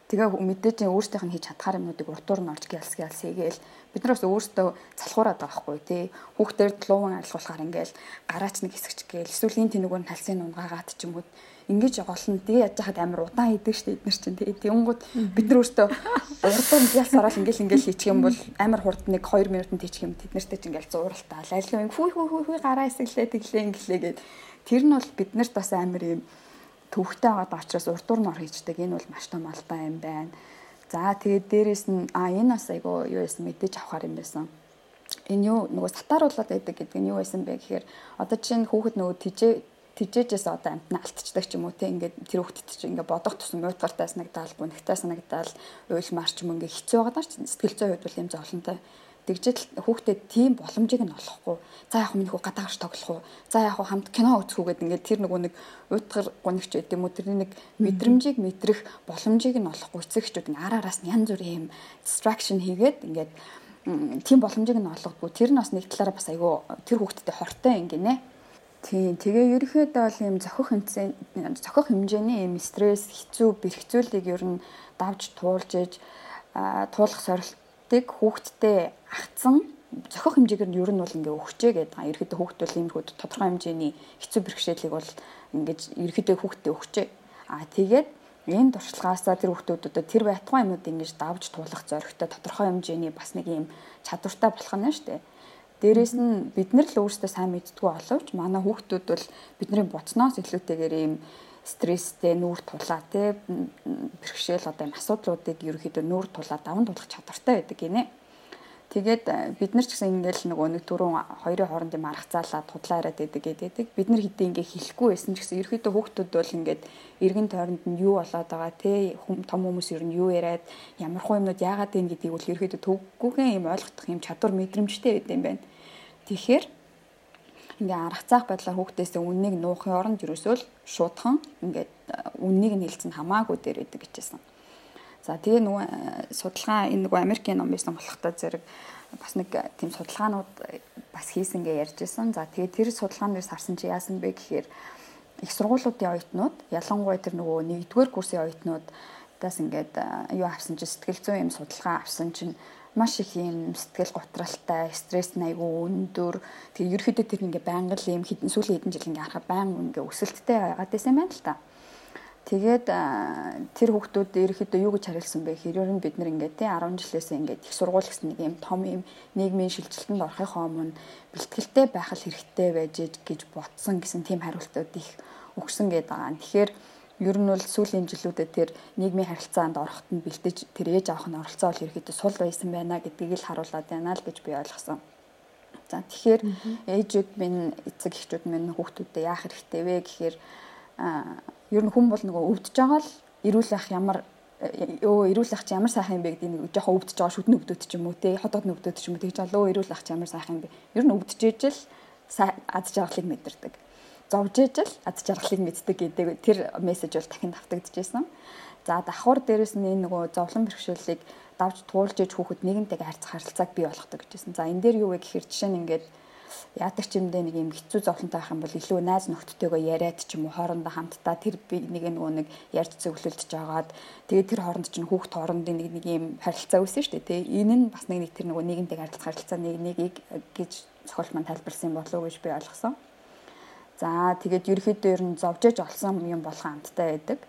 Тэгээ мэдээж өөртөөх нь хийж чадхаар юмнуудыг уртуур нь орж гялс гялс хийгээл бид нар бас өөртөө залхуураад байгаа хгүй тий. Хүүхдээр луван арилгуулахаар ингээл гараач нэг хэсэгч гээл эсвэл энэ тэнүүгээр нь талсын унгаагаад ч юм уу ингэж голно тэгээ яаж хаад амар удаан хийдэг штэ эднэр чинь тий тэнгууд бид нар өөртөө урдуур нь гялс ороод ингээл ингээл хийчих юм бол амар хурд нэг 2 минутанд хийчих юм тэднэртэй чинь ингээл зууралтаа лайлгүй хүү хүү хүү хүү гараа эсэглээ тэглээ инглээ гэд тэр нь бол биднэрт бас амар юм төвхтэй байгаа учраас урдуур нь ор хийждэг. Энэ бол маш том алдаа юм байна. За тэгээд дээрэс нь а энэ бас айгу юу яасан мэдээж авахар юм байсан. Энэ юу нөгөө сатааруулаад байдаг гэдэг нь юу байсан бэ гэхээр одоо чинь хүүхэд нөгөө тижээ тижээжээс одоо амтна алтчдаг ч юм уу те ингээд тэр хүүхдэд чинь ингээд бодох тусам уйтгартай санагдаал гүнхтэй санагдаал уйлмаар ч юм ингээд хэцүү байгаа даа сэтгэл зүйн хувьд бол юм зовлонтой тэгжэл хүүхдэд тийм боломжийг нь олохгүй. За яг минь хүү гадаагш тоглох уу? За яг хамт кино үзэх үү гэдэг ингээд тэр нөгөө нэг уйтгар гонигч байд юм уу? Тэрний нэг мэдрэмжийг мэдрэх боломжийг нь олохгүй. Эцэгчүүд ин араараас нь янз бүрийн юм distraction хийгээд ингээд тийм боломжийг нь олгодгүй. Тэр нь бас нэг талаараа бас айгүй тэр хүүхдэд хортой ингэнэ. Тийм. Тэгээ ерөнхийдөө бол ийм зохих хэмжээ зохих хэмжээний ийм стресс, хэцүү, бэрхцүүлийг ер нь давж туулж ээж туулах сорилт хүүхдийг хүүхдтэй агцсан зохих хэмжээгээр нь ер нь бол ингээ өгчээ гэдэг. Ерхэдөө хүүхд бол иймэрхүү тодорхой хэмжээний хэцүү бэрхшээлийг бол ингээд ерхэдөө хүүхдэд өгчээ. Аа тэгээд энэ туршлагаасаа тэр хүүхдүүдэд тэр байтугай юмнууд ингэж давж туулах зоригтой тодорхой хэмжээний бас нэг юм чадвартай болох нь шүү дээ. Дээрээс нь бид нар л өөрсдөө сайн мэддгүү боловч манай хүүхдүүд бол бидний буцноос илүүтэйгээр ийм стресстэй нүүр тулаа те бэрхшээл одоо юм асуудлуудыг ерөөхдөө нүүр тулаа даван тулах чадвартай байдаг гинэ. Тэгээд э, бид нар ч гэсэн ингээл нөгөө нэг дөрөв хоёрын хооронд юм арга заалаад худлаа яриад байдаг гэдэг. Бид нар хэдий ингээ хэлэхгүй байсан ч гэсэн ерөөхдөө хүүхдүүд бол ингээд эргэн тойронд нь юу болоод байгаа те том хүмүүс ер нь юу яриад ямар хуу юмнууд яагаад вэ гэдгийг бол ерөөхдөө төггүйхэн юм ойлгох юм чадвар мэдрэмжтэй байд юм байна. Тэгэхээр ингээ арга заах байдлаар хүүхдээсээ үннийг нуухын оронд ерөөсөө л шуудхан ингээд э, үннийг нь хэлсэн хамаагүй дээр байдаг гэжсэн. За тэгээ нөгөө э, судалгаа энэ нөгөө Америкийн ном байсан болохтой зэрэг бас нэг э, тийм судалгаанууд бас хийсэн гэж ярьж байсан. За тэгээ тэр судалгаанаас харсан чи яасан бэ гэхээр их сургуулиудын оюутнууд ялангуяа тэр нөгөө нэгдүгээр курсын оюутнуудаас ингээд юу авсан чи сэтгэл зүйн юм судалгаа авсан чинь маш их юм сэтгэл готралтай, стресс айгүй өндөр. Тэгээ ерөөхдөө тэр ингээ байнга л юм хідэн сүүлийн хэдэн жил ингээ харахад байнга ингээ өсөлттэй байгаад байсан юм байна л та. Тэгээд тэр хүүхдүүд ерөөхдөө юу гэж харилсан бэ гэхээр ер нь бид нар ингээд тий 10 жилээс ингээд их сургууль гэсэн нэг юм том юм нийгмийн шилжилтэнд орохынхоо өмнө бэлтгэлтэй байх л хэрэгтэй байж гэж ботсон гэсэн тийм хариултууд их өгсөн гэдэг байгаа. Тэгэхээр ер нь бол сүүлийн жилүүдэд тэр нийгмийн харилцаанд ороход нь бэлтэж тэр ээж авах нь оролцоо бол ерөөхдөө сул байсан байна гэдгийг л харуулад байна л гэж би ойлгосон. За тэгэхээр ээжүүд минь эцэг эхчүүд минь хүүхдүүдэд яах хэрэгтэй вэ гэхээр ер нь хүн бол нөгөө өвдөж байгаа л эрүүл ах ямар өө эрүүл ах чи ямар сайхан юм бэ гэдэг нэг жоохон өвдөж байгаа шүдэн өвдөд ч юм уу те хотод өвдөд ч юм уу тэгж алуу эрүүл ах чи ямар сайхан юм бэ? Ер нь өвдөж ижил аз жаргалыг мэдэрдэг зовж ижил аз жаргалыг мэддэг гэдэг тэр мессеж бол дахин давтагдчихсэн. За давхар дээрэс нь энэ нөгөө зовлон бэрхшээлийг давж туулж иж хүүхэд нэгэнтэйгээ харьцах харилцааг бий болгодог гэжсэн. За энэ дээр юу вэ гэхээр жишээ нь ингээд яадаг ч юм дэ нэг юм хэцүү зовлонтой байх юм бол илүү найз нөхдөдтэйгөө яриад ч юм уу хоорондоо хамтдаа тэр би нэг нөгөө нэг ярьж зөвлөлдөж жагаад тэгээд тэр хооронд чинь хүүхд хоорондын нэг нэг юм харилцаа үүснэ шүү дээ тий энэ нь бас нэг нэг тэр нөгөө нийгэмтэй харилцах харилцаа нэг нэгийг гэж зохиол маань тайлбарлсан болов уу гэж би ойлгосон. За тэгээд ерөөхдөө ер нь зовжээж олсон юм болох амттай байдаг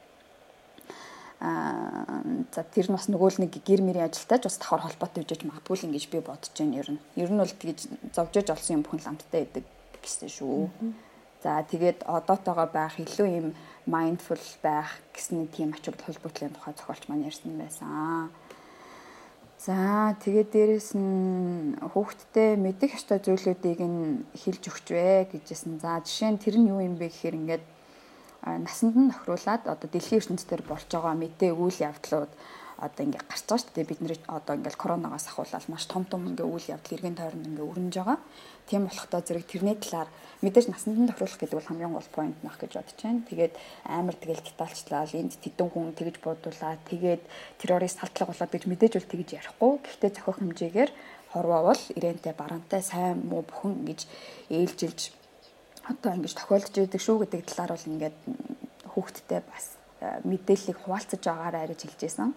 аа за тэр нь бас нөгөө л нэг гэр мэрийн ажилтай ч бас давхар холбоотой гэж магадгүй л ингэж би бодож байна ер нь. Ер нь бол тэгж зовжож олсон юм бүхэн л амттай байдаг гэсэн шүү. За тэгээд одоотойгоо байх илүү юм mindful байх гэсэн тийм ачаал холбоотлын тухай зохиолч маань ярьсан байсан. За тэгээд дээрэс нь хүүхдтэй мэдих ёстой зүйлүүдийг нь хэлж өгч вэ гэжсэн. За жишээ нь тэр нь юу юм бэ гэхээр ингээд насанд нь тохируулаад одоо дэлхийн ертөнцийн болж байгаа мэдээ үйл явдлууд одоо ингээ гарч байгаа шүү дээ бид нэр одоо ингээл коронавигоос ахуулаад маш том том ингээ үйл явдал иргэн тойронд ингээ өрнөж байгаа. Тийм болохдоо зэрэг тэрний талаар мэдээж насанд нь тохируулах гэдэг бол хамгийн гол point нах гэж бодож байна. Тэгээд амар тэгэл детальчлал энд тэдэн хүн тэгж бодуулаад тэгээд террорист халдлага болоод гэж мэдээж бол тэгж ярихгүй. Гэхдээ зохиох хэмжээгээр хорвоо бол ирээнтэй барантай сайн муу бүхэн ингэж ээлжилж одоо ингэж тохиолдож байдаг шүү гэдэг талаар бол ингээд хүүхдтэй бас э, мэдээллийг хуваалцаж байгаараа ариж хэлжсэн.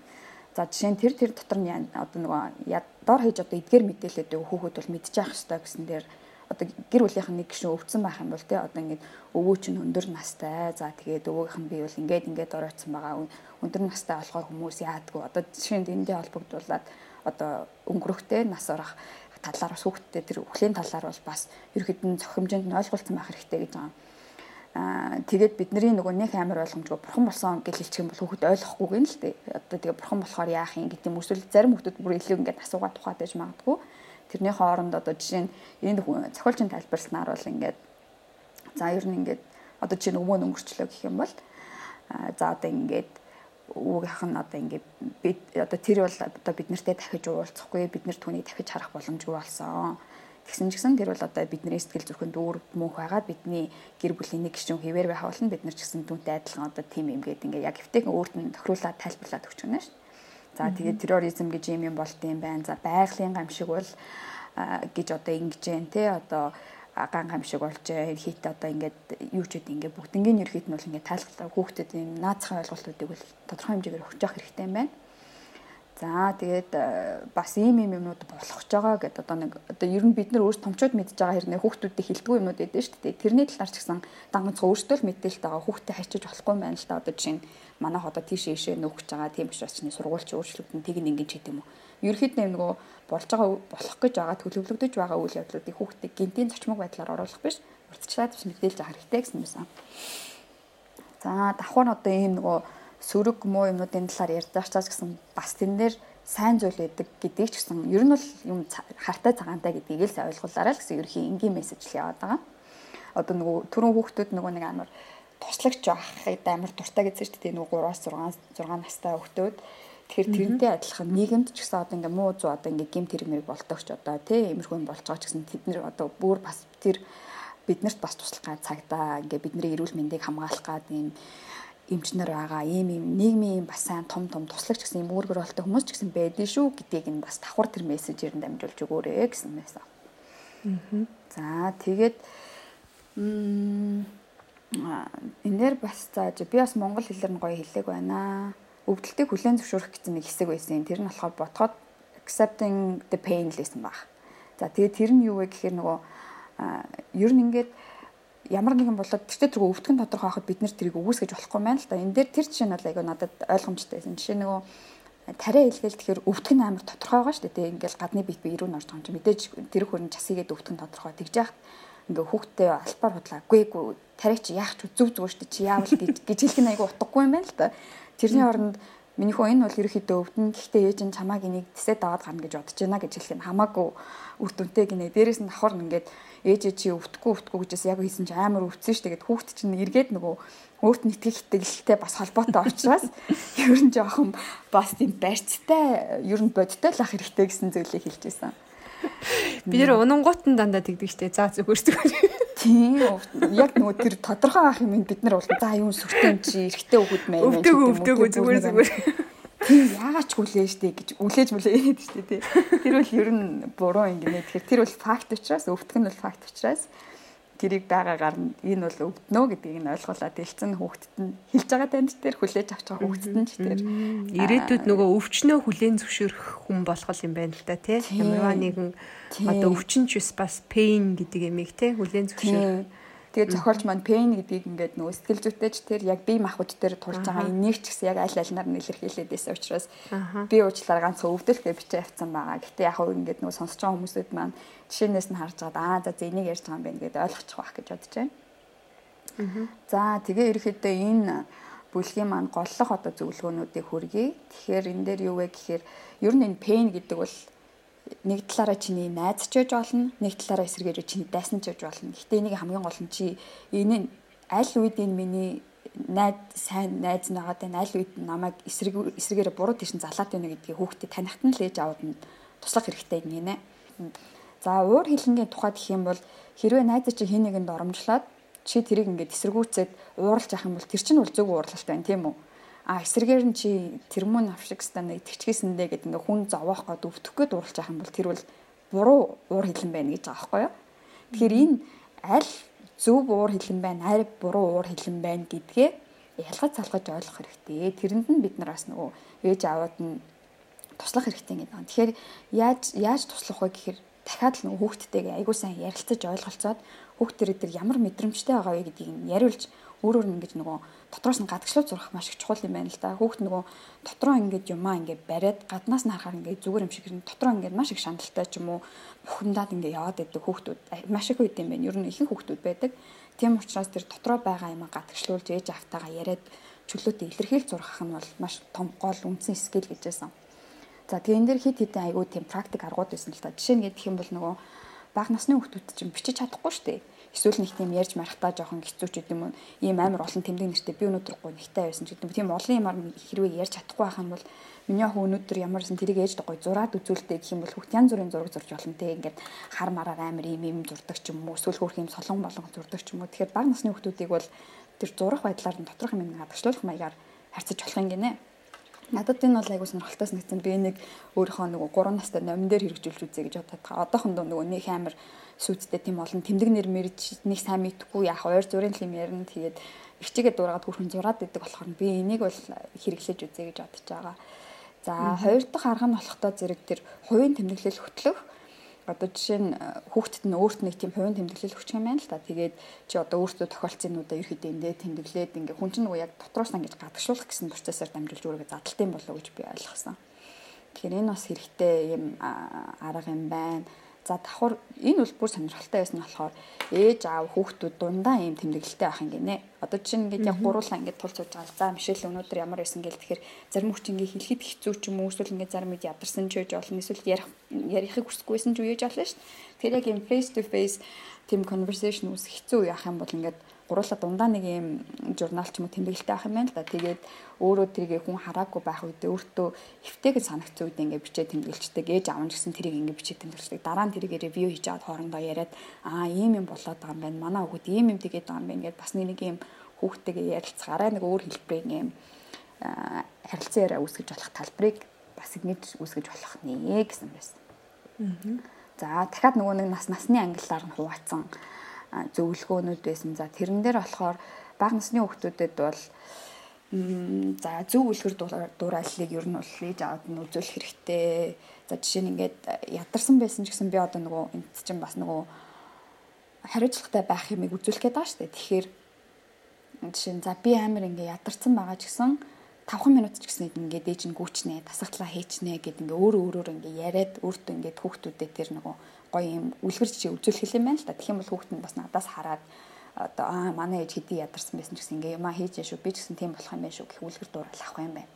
За жишээ нь тэр тэр дотор нь одоо нөгөө дор хийж одоо эдгээр мэдээлэлүүд хүүхэд бол мэдчих хэвээр гэсэн дээр одоо гэр бүлийнх нь нэг гişүн өвдсөн байх юм бол те одоо ингээд өвөө чинь өндөр настай. За тэгээд өвөөгийнх нь би бол ингээд ингээд оройтсан байгаа. Өндөр настай болохоор хүмүүс яадгүй. Одоо жишээ нь эндээ холбогдуулаад одоо өнгөрөхтэй нас орох талаар бас хүүхдтэй тэр өхлийн талаар бол бас ерөөхдөө зөх хэмжээнд нь ойлголцсон байх хэрэгтэй гэж байгаа. Аа тэгээд бидний нөгөө нэг амар ойлгомжгүй бурхан болсон гэж хэлчих юм бол хүүхэд ойлгохгүй гэн л дээ. Одоо тэгээ бурхан болохоор яах юм гэдэг юм эсвэл зарим хүүхдүүд бүр илүү ингээд асуугаад тухайд байж магадгүй. Тэрний хооронд одоо жишээ нь энэ зохиолчийн тайлбарснаар бол ингээд за ер нь ингээд одоо жишээ нь өвөө өнгөрчлөө гэх юм бол за одоо ингээд өвгийнх нь одоо ингээд бид одоо тэр бол одоо бид нартэй дахиж уулзахгүй бид нар түүнийг дахиж харах боломжгүй болсон. Тэгсэн ч гэсэн тэр бол одоо бидний сэтгэл зүрхэнд өөр мөнх байгаад бидний гэр бүлийн нэг гишүүн хэвээр байх болно бид нар ч гэсэн түүнтэй адилхан одоо тим юм гээд ингээд яг эвтэйхэн өөрт нь тохируулаад тайлбарлаад өгч байна шүү. За тэгээд терроризм гэж юм юм болт юм байна. За байгалийн гамшиг бол гэж одоо ингэж जैन те одоо ган гамшиг болж ерхийд одоо ингээд юу ч үгүй ингээд бүгднгийн ерхийд нь бол ингээд таалгалаа хүүхдэд юм наацхан ойлголтуудыг бол тодорхой хэмжээгээр өгч явах хэрэгтэй юм байна. За тэгээд э, бас ийм ийм юмнууд болох ч байгаа гэдэг одоо нэг одоо ер нь бид нар өөрсд томчууд мэдж байгаа хэрнээ хүүхдүүдэд хилдэггүй юмнууд байдаг шүү дээ. Тэрний талаар ч гэсэн дангацгаа өөртөө л мэдээлэлтэй байгаа хүүхдэд хайчиж болохгүй юм байна л та одоо жишээ нь манайх одоо тийш ийшээ нөхөж байгаа тийм биш очны сургуульч өөрчлөлт нь тэг нэг ингэж хийдэм үү. Ерөнхийдөө нөгөө болж байгаа болох гэж байгаа төлөвлөгдөж байгаа үйл явдлуудыг хүүхдэд гинтийн зочмог байдлаар оруулах биш урьдчилаад биш мэдээлж авах хэрэгтэй гэсэн юмсан. За давхар одоо ийм нөгөө сөрөг муу юмнуудын талаар ярьж байгаа ч гэсэн бас тэн дээр сайн зүйл байдаг гэдгийг ч гэсэн ер нь бол юм хартай цагаантай гэдгийг л ойлгуулаарай л гэсэн ерхий энгийн мессеж л яваад байгаа. Одоо нөгөө түрүүн хүүхдүүд нөгөө нэг амар туслагч байхад амар дуртай гэсэн чинь тийм нөгөө 3-аас 6 6 настай хүүхдүүд. Тэгэхээр тэрнтэй адилхан нийгэмд ч гэсэн одоо ингээ муу зүү одоо ингээ гимт хэрмэг болдогч одоо тий иймэрхүү юм болж байгаа ч гэсэн тэд нэр одоо бүр бас тэр биднэрт бас туслах гад цагдаа ингээ бидний эрүүл мэндийг хамгаалах гад юм эмчнэр байгаа ийм ийм нийгмийн бас сайн том том туслагч гэсэн юм үүргэр болтой хүмүүс ч гэсэн байдэн шүү гэдгийг нь бас давхар тэр мессежээр нь дамжуулж өгөөрэй гэсэн байсан. За тэгээд энэ дээр бас зааж би бас монгол хэлээр нь гоё хэллэг байна өвдөлтийг хүлээн зөвшөөрөх гэсэн нэг хэсэг байсан. Тэр нь болохоор ботход accepting the pain гэсэн баг. За тэгээд тэр нь юу вэ гэхээр нөгөө ер нь ингээд ямар нэгэн болоод тэртээ тэргүй өвдгөн тодорхой хахад бид нэр тэрийг өгөөсгэж болохгүй байна л да. Энэ дээр тэр жишээ нь бол айгүй надад ойлгомжтой байсан. Жишээ нөгөө тариа илгээл тэгэхээр өвдгөн амар тодорхой байгаа шүү дээ. Ингээл гадны бит би ирүүн орж байгаа юм чи мэдээж тэр хөрн часигээд өвдгөн тодорхой тэгж яах ингээ хүүхдтэй албаар бодлаа. Гүй гүй тариа чи яах ч зүг зүгээр шүү дээ. Чи яавал гэж гэж хэлэх нь айгүй утгагүй юм байна л да. Тэрний оронд миний хөө энэ бол ерөөхдөө өвдөн гэхдээ ээж нь чамааг энийг тисээ даваад гарна гэж бодож байна гэж хэлэх нь хамаагүй үр дүнтэй гинэ. Дээрээс нь давхар ингээд ээж чи өвдөхгүй өвдөхгүй гэжээс яг хийсэн чи амар өвдсөн шүү дээ. Тэгэд хүүхд чинь эргээд нөгөө өөрт нь итгэх итгэлтэй бас холбоотой учраас ер нь жоохон бас тийм барьцтай ер нь бодтой л ах хэрэгтэй гэсэн зүйлийг хэлж байсан. Бид нэр унангуутан дандаа тэгдэг штэ. За зүгээр зүгээр. Тийм. Яг нөгөө тэр тодорхой ах юм бид нар бол за юу сүртэй юм чи эргэтэй өгöd мэй. Өвдөг өвдөг зүгээр зүгээр. Тийм яагаад ч хүлээ штэ гэж үлээж мүлээд штэ тий. Тэр бол ер нь буруу юм гинэ. Тэгэхээр тэр бол факт учраас өвдөх нь бол факт учраас тэрийг байгаагаар нь энэ бол өвднө гэдгийг нь ойлгуулад дэлцэн хүүхдэд нь хэлж байгаа танд тэр хүлээж авч байгаа хүүхдэд нь ч тэр. Ирээдүйд нөгөө өвчнөө хүлээн зөвшөөрөх хүн болох юм байна л да тий. Ямарваа нэгэн одоо өвчнч бас pain гэдэг ямиг тий. Хүлээн зөвшөөрөх Тэгээд зохиолч маань пен гэдгийг ингээд нөгөө сэтгэл зүйтэйч тэр яг бие махбод дээр тулж байгаа энийг ч гэсэн яг аль альнаар нь илэрхийлээд байсан учраас би уучлаар ганц өвдөл гэж бичиж авсан байгаа. Гэтэ яг хөө ингээд нөгөө сонсож байгаа хүмүүсүүд маань жишээнээс нь харж байгаа аа за энийг ярьж байгаа юм байна гэдээ ойлгочих واخ гэж бодож байна. За тэгээ ерөөхдөө энэ бүлгийн маань голлох одоо зөвлөгөөнүүдийг хүргэе. Тэгэхээр энэ дээр юу вэ гэхээр ер нь энэ пен гэдэг бол нэг талаараа чиний найз ч гэж болно, нэг талаараа эсэргээрээ чиний дайсан ч гэж болно. Гэхдээ энийг хамгийн гол нь чи энэ аль үед энэ миний найз сайн найз нагаад энэ аль үед намайг эсрэг эсрэгээрээ буруу тийш залаад байна гэдгийг хүүхдэд танихт нь л ээж аваад нь туслах хэрэгтэй гинэ. За уур хилэнгийн тухайд гэх юм бол хэрвээ найз чи хин нэгэнд оромжлоод чи тэрийг ингээд эсэргүүцээд ууралж авах юм бол тэр чинь бол зөв уурлалт байна тийм үү? А эсрэгээр нь чи тэрмөн авшигстан итгэжгээсэндээ гэдэг ингээ хүн зовоох гад өвдөх гээд ууралж байгаа юм бол тэр бол буруу уур хилэн байна гэж байгаа байхгүй юу. Тэгэхээр энэ аль зөв уур хилэн байна, аль буруу уур хилэн байна гэдгээ ялгаж салгаж ойлгох хэрэгтэй. Тэрэнд нь бид нар бас нөгөө ээж аваад нь туслах хэрэгтэй гэдэг. Тэгэхээр яаж яаж туслах вэ гэхээр дахиад л нөгөө хүүхдтэйгээ айгуу сайн ярилцаж ойлголцоод хүүхдэрэг дээр ямар мэдрэмжтэй байгаа вэ гэдгийг нь яриулж өөрөөр нь ингэж нөгөө дотроос нь гадагшлуу зурах маш их чухал юм байна л да. Хүүхд нөгөө дотроо ингээд юмаа ингээд бариад гаднаас нь харахаар ингээд зүгээр юм шиг хэрэг дотроо ингээд маш их шаналтай ч юм уу бухимдаад ингээд яваад байдаг хүүхдүүд маш их үед юм байна. Ер нь ихэнх хүүхдүүд байдаг. Тийм учраас тэр дотроо байгаа юмаа гадагшлуулж ээж автагаа яриад чөлөөтэй илэрхийл зурхах нь бол маш том гол үндсэн скил гэж байсан. За тэгээ энэ дэр хит хитэн айгуу тийм практик аргууд байсан л та. Жишээ нь гэх юм бол нөгөө бага насны хүүхдүүд чинь бичиж чадахгүй шүү дээ эсвэл нэг тийм ярьж марахтаа жоохон хэцүү ч гэдэм юм ийм амар олон тэмдэг нэртэй би өнөөдөр гонхтай байсан ч гэдэм тийм олон юмар хэрвээ ярьж чадахгүй байх юм бол миний ах өнөөдөр ямарсан тэрийг ээж дагой зураад үзүүлдэг гэх юм бол хүүхд янз бүрийн зураг зурж болно те. Ингээд хар мараар амар ийм ийм зурдаг ч юм уу? Эсвэл хөөх юм солон болон зурдаг ч юм уу? Тэгэхээр бага насны хүүхдүүдийг бол тэр зурах байдлаар нь доторх юм гадагшлуулах маягаар харьцаж болох юм гинэ. Надад энэ бол айгуу сонирхолтой санагдсан. Би нэг өөрийнхөө нөгөө 3 настай номин дээр хэрэгжүүлж үзье гэж бодоод байгаа. Одоохондоо нөгөө нэг амар сүйдтэй тийм олон тэмдэг нэр мэрж нэг сайн мэдхгүй яах ойр зүрийн юм ярина тэгээд ирчигээ дуурайгаад хүрхэн зураад идэг болохоор би энийг бол хэрэглэж үзье гэж бодож байгаа. За хоёр дахь арга нь болохдоо зэрэг тэр хувийн тэмдэглэл хөтлөх одоо жишээ нь хүүхдэд нь өөрт нэг тийм хувийн тэмдэглэл өгчих юм байна л та. Тэгээд чи одоо өөртөө тохиолцсон нүдэ ерөөдөө эндээ тэмдэглээд ингээ хүн чинь нөгөө яг дотроос нь ингэж гадагшуулах гэсэн процессор дамжуулж өөрийгөө задалтай болов гэж би ойлгосон. Тэгэхээр энэ бас хэрэгтэй юм арга юм байна. За давхар энэ бол бүр сонирхолтой байсан нь болохоор ээж аав хүүхдүүд дундаа ийм тэмдэглэлтэй байх юм гинэ. Одоо чинь ингээд яг гуруулаа ингээд тул цууж байгаа. За мишэл өнөөдөр ямар байсан гээл тэгэхээр зарим хүч ингээд хэлэхэд хэцүү ч юм уу эсвэл ингээд зарим үед ядарсан ч үеж болно. Эсвэл ярих ярихыг хүсэхгүйсэн ч үеж болно шүү дээ. Тэгэхээр яг ийм face to face тийм conversation үс хэцүү яах юм бол ингээд гуруула дундаа нэг юм журнал ч юм уу тэмдэглэлтэй авах юм байна л да. Тэгээд өөрөө тэрийг хүн хараагүй байх үед өөртөө эвтэйгэн санагцсан үед ингээд бичээ тэмдэглэлчдэг. Ээж аав нь гэсэн тэрийг ингээд бичээ тэмдэглэлчдэг. Дараа нь тэрийг ревю хийж аваад хоорондоо яриад аа ийм юм болоод байгаа юм байна. Манай хүүхэд ийм юм тэгээд байгаа юм байна гэдээ бас нэг юм хүүхдтэйгээ ярилцгаараа нэг өөр хэлбэрийн юм харилцан яриа үүсгэж болох талбарыг бас ингэж үүсгэж болох нэ гэсэн байсан. За дахиад нөгөө нэг нас насны ангиллаар нь хуваацсан зөвлөгөөнүүд байсан. За тэрэн дээр болохоор бага насны хүүхдүүдэд бол за зөв үлгэр дуурайллыг ер нь бол ээж аваад нь үзүүлэх хэрэгтэй. За жишээ нь ингээд ядарсан байсан ч гэсэн би одоо нөгөө энд чинь бас нөгөө хариуцлагатай байх юмыг үзүүлэх гээд байгаа шүү дээ. Тэгэхээр жишээ нь за би амар ингээ ядарсан байгаа ч гэсэн 5 минут ч гэсэн ингээд ээж нь гүйчнэ, тасагтлаа хийчнэ гэд ингээ өөр өөрөөр ингээ яриад өөртөө ингээд хүүхдүүдэд тэр нөгөө гоё юм үлгэр жишээ үзүүлэх юм байна л та. Тэгэх юм бол хүүхэд нь бас надаас хараад одоо аа манай ээж хэдий ядарсан байсан ч гэсэн ингээ юмаа хийж яа шүү. Би ч гэсэн тийм болох юм байна шүү гэх үлгэр дуурайл авах юм байна.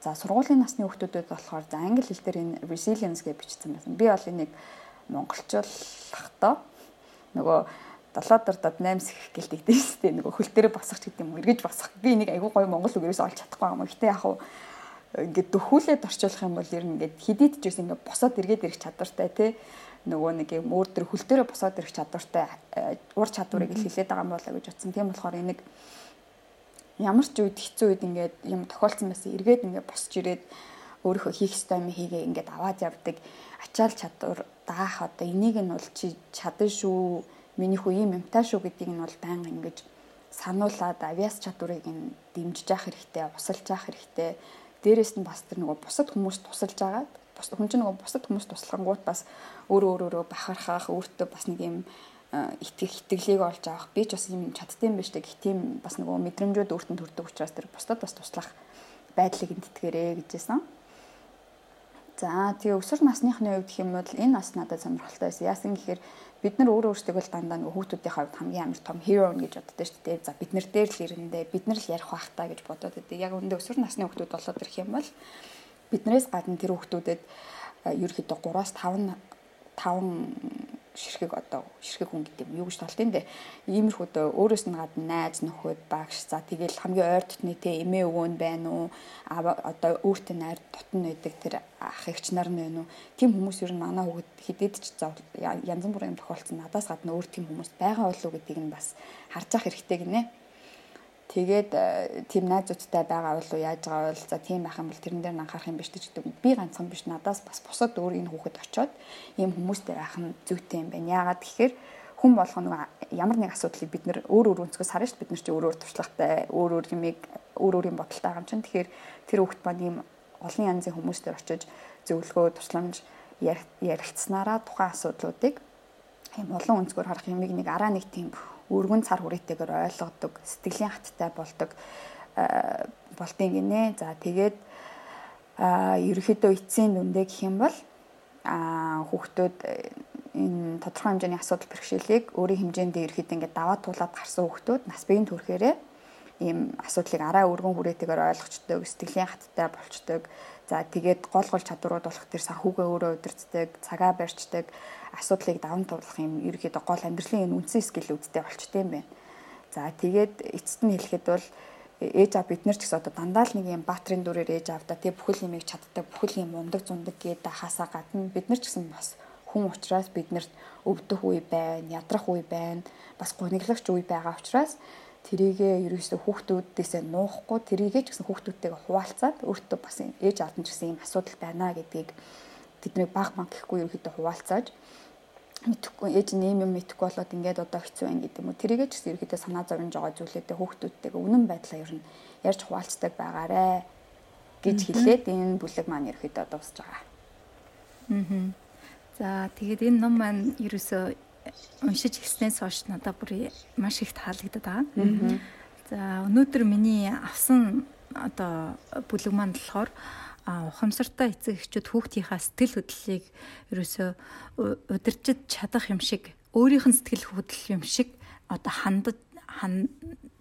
За сургуулийн насны хүүхдүүдэд болохоор за англи хэл дээр энэ resilience гэж бичсэн байсан. Би бол энийг монголчуулахдаа нөгөө 7.8 сэх гэлт игдэн шүү дээ. Нөгөө хөл дээр босох гэдэг юм эргэж босох. Би энийг айгүй гоё монгол үгээрээс олж чадахгүй юм. Гэтэ яг хуу ингээд дөхүүлээд орчуулах юм бол ер нь ингээд хидийд ч гэсэн ингээд босоод эргээд ирэх чадвартай тий нөгөө нэг юм өөр төр хөл төрөө босоод ирэх чадвартай э, ур чадварыг л хилээд байгаа юм болоо гэж утсан. Тийм болохоор энийг ямар ч үед хэцүү үед ингээд юм тохиолдсон байсан эргээд ингээд босч ирээд өөрийнхөө хийх ёстой юм хийгээ ингээд аваад явдаг ачаал чадвар даах одоо энийг нь бол чи чадна шүү миний хүү ийм юмтай шүү гэдгийг нь бол байнга ингэж сануулад авиас чадварыг нь дэмжиж явах хэрэгтэй, усалж явах хэрэгтэй. Дээрээс нь бас тэр нөгөө бусад хүмүүст тусалж агаад хүн чинь нөгөө бусад хүмүүс туслахангууд бас өөрөө өөрөөрөө бахархах өөртөө бас нэг юм итгэх итгэлийг олж авах би ч бас юм чаддсан байж та гэх тийм бас нөгөө мэдрэмжүүд өөртөө төрдөг учраас тэр бусдад бас туслах байдлыг эндтгэрээ гэжсэн. За тэгээ өсвөр насныхны үед гэх юм бол энэ нас надад сонирхолтой байсан. Яасан гэхээр бид нар өөрөө өөрсдөө л дандаа нөгөө хүүхдүүдийн хувьд хамгийн амар том hero гэж боддог шүү дээ. За бид нар дээр л ирэндээ бид нар л ярих байх та гэж бодоод байдаг. Яг үүндээ өсвөр насны хүүхдүүд болоод ирэх юм бол биднээс гадна тэр хүүхдүүдэд ерөөхдөө 3-аас 5 5 ширхэг одоо ширхэг хүн гэдэг юм юу гэж толт энэ иймэрхүүдөө өөрөөс нь гадна найз нөхөд багш за тэгэл хамгийн ойр дотны те эмээ өвөө нь байна уу? Одоо өөртөө найр дотн байдаг тэр ах эгч нар нь байна уу? Тийм хүмүүс ер нь манай хүүхэд хидэд ч янз бүрийн юм тохиолдсон надаас гадна өөр тийм хүмүүс байгаа болов уу гэдгийг нь бас харж ах хэрэгтэй гинэ Тэгээд э, тийм найзуудтай байгаа бол яаж байгаа бол за тийм байх юм бол тэрэн дээр анхаарах юм биш гэдэг. Би ганцхан биш надаас бас бусад өөр энэ хүүхэд очоод ийм хүмүүстэй байх нь зүйтэй юм байна. Яагаад гэхээр хүн болгоно ямар нэг асуудлыг бид нөр өөр өөр өнцгөөс харна шүү дээ. Бид нар чи өөр өөр туршлагатай, өөр өөр юмыг өөр өөр юм бодолтой байгаа юм чинь. Тэгэхээр тэр хүүхэд маань ийм олон янзын хүмүүстэй очиж зөвлөгөө, тусламж ярилцсанараа тухайн асуудлуудыг ийм олон өнцгөр харах юмыг нэг араа нэг тийм өргөн цар хүрээтэйгээр ойлгодог, сэтгэлийн хаттай болдог болтын гинэ. За тэгээд ерөөхдөө эцсийн дүндээ гэх юм бол хүүхдүүд э, энэ тодорхой хэмжээний асуудал бэрхшээлийг өөрийн хэмжээнд ерөөхдөө ингээд даваад туулаад гарсан хүүхдүүд нас биеийн төрхээрээ ийм асуудлыг араа өргөн хүрээтэйгээр ойлгочдөг, сэтгэлийн хаттай болчдөг. За тэгээд гол гол чадварууд болох тэр санхүүгээ өөрөө удирддаг, цагаа барьцдаг, асуудлыг даван туулах юм ерөөхдөө гол амьдралын энэ үндсэн скиллүүдтэй болчтой юм байна. За тэгээд эцэст нь хэлэхэд бол ээж аав бид нар ч гэсэн одоо дандаа л нэг юм баатрын дүрээр ээж аавда тий бүхэл юмыг чаддаг бүхэл юм ундаг зундаг гэдэг хасаа гадна бид нар ч гэсэн бас хүн учраас биднэрт өвдөх үе байна, ядрах үе байна, бас гуниглагч үе байгаа учраас тэрийгээ ерөөсөө хүүхдүүдээсээ нуухгүй тэрийгээ ч гэсэн хүүхдүүдтэйгээ хуваалцаад өөртөө бас ээж аав нь ч гэсэн юм асуудал байна гэдгийг тэднийг баг баг гэхгүй ерөөхдөө хуваалцааж мэдхгүй ээж нь юм мэдхгүй болоод ингээд одоо хэцүү байна гэдэг юм уу. Тэрийгээ ч гэсэн ерөөдөө санаа зовж байгаа зүйлүүдээ хүүхдүүдтэйгээ үнэн байдлаа ер нь ярьж хуваалцдаг байгаарэ гэж хэлээд энэ бүлэг маань ерөөдөө дуусж байгаа. Аа. За тэгээд энэ ном маань ерөөсөө уншиж эхлснээс хойш надад бүр маш их таалагддаг байгаа. За өнөөдөр миний авсан одоо бүлэг маань болохоор ухамсартай эцэг эхчүүд хүүхдийнхаа сэтгэл хөдлөлийг ерөөсөө удирчид чадах юм шиг өөрийнх нь сэтгэл хөдлөл юм шиг одоо хандаж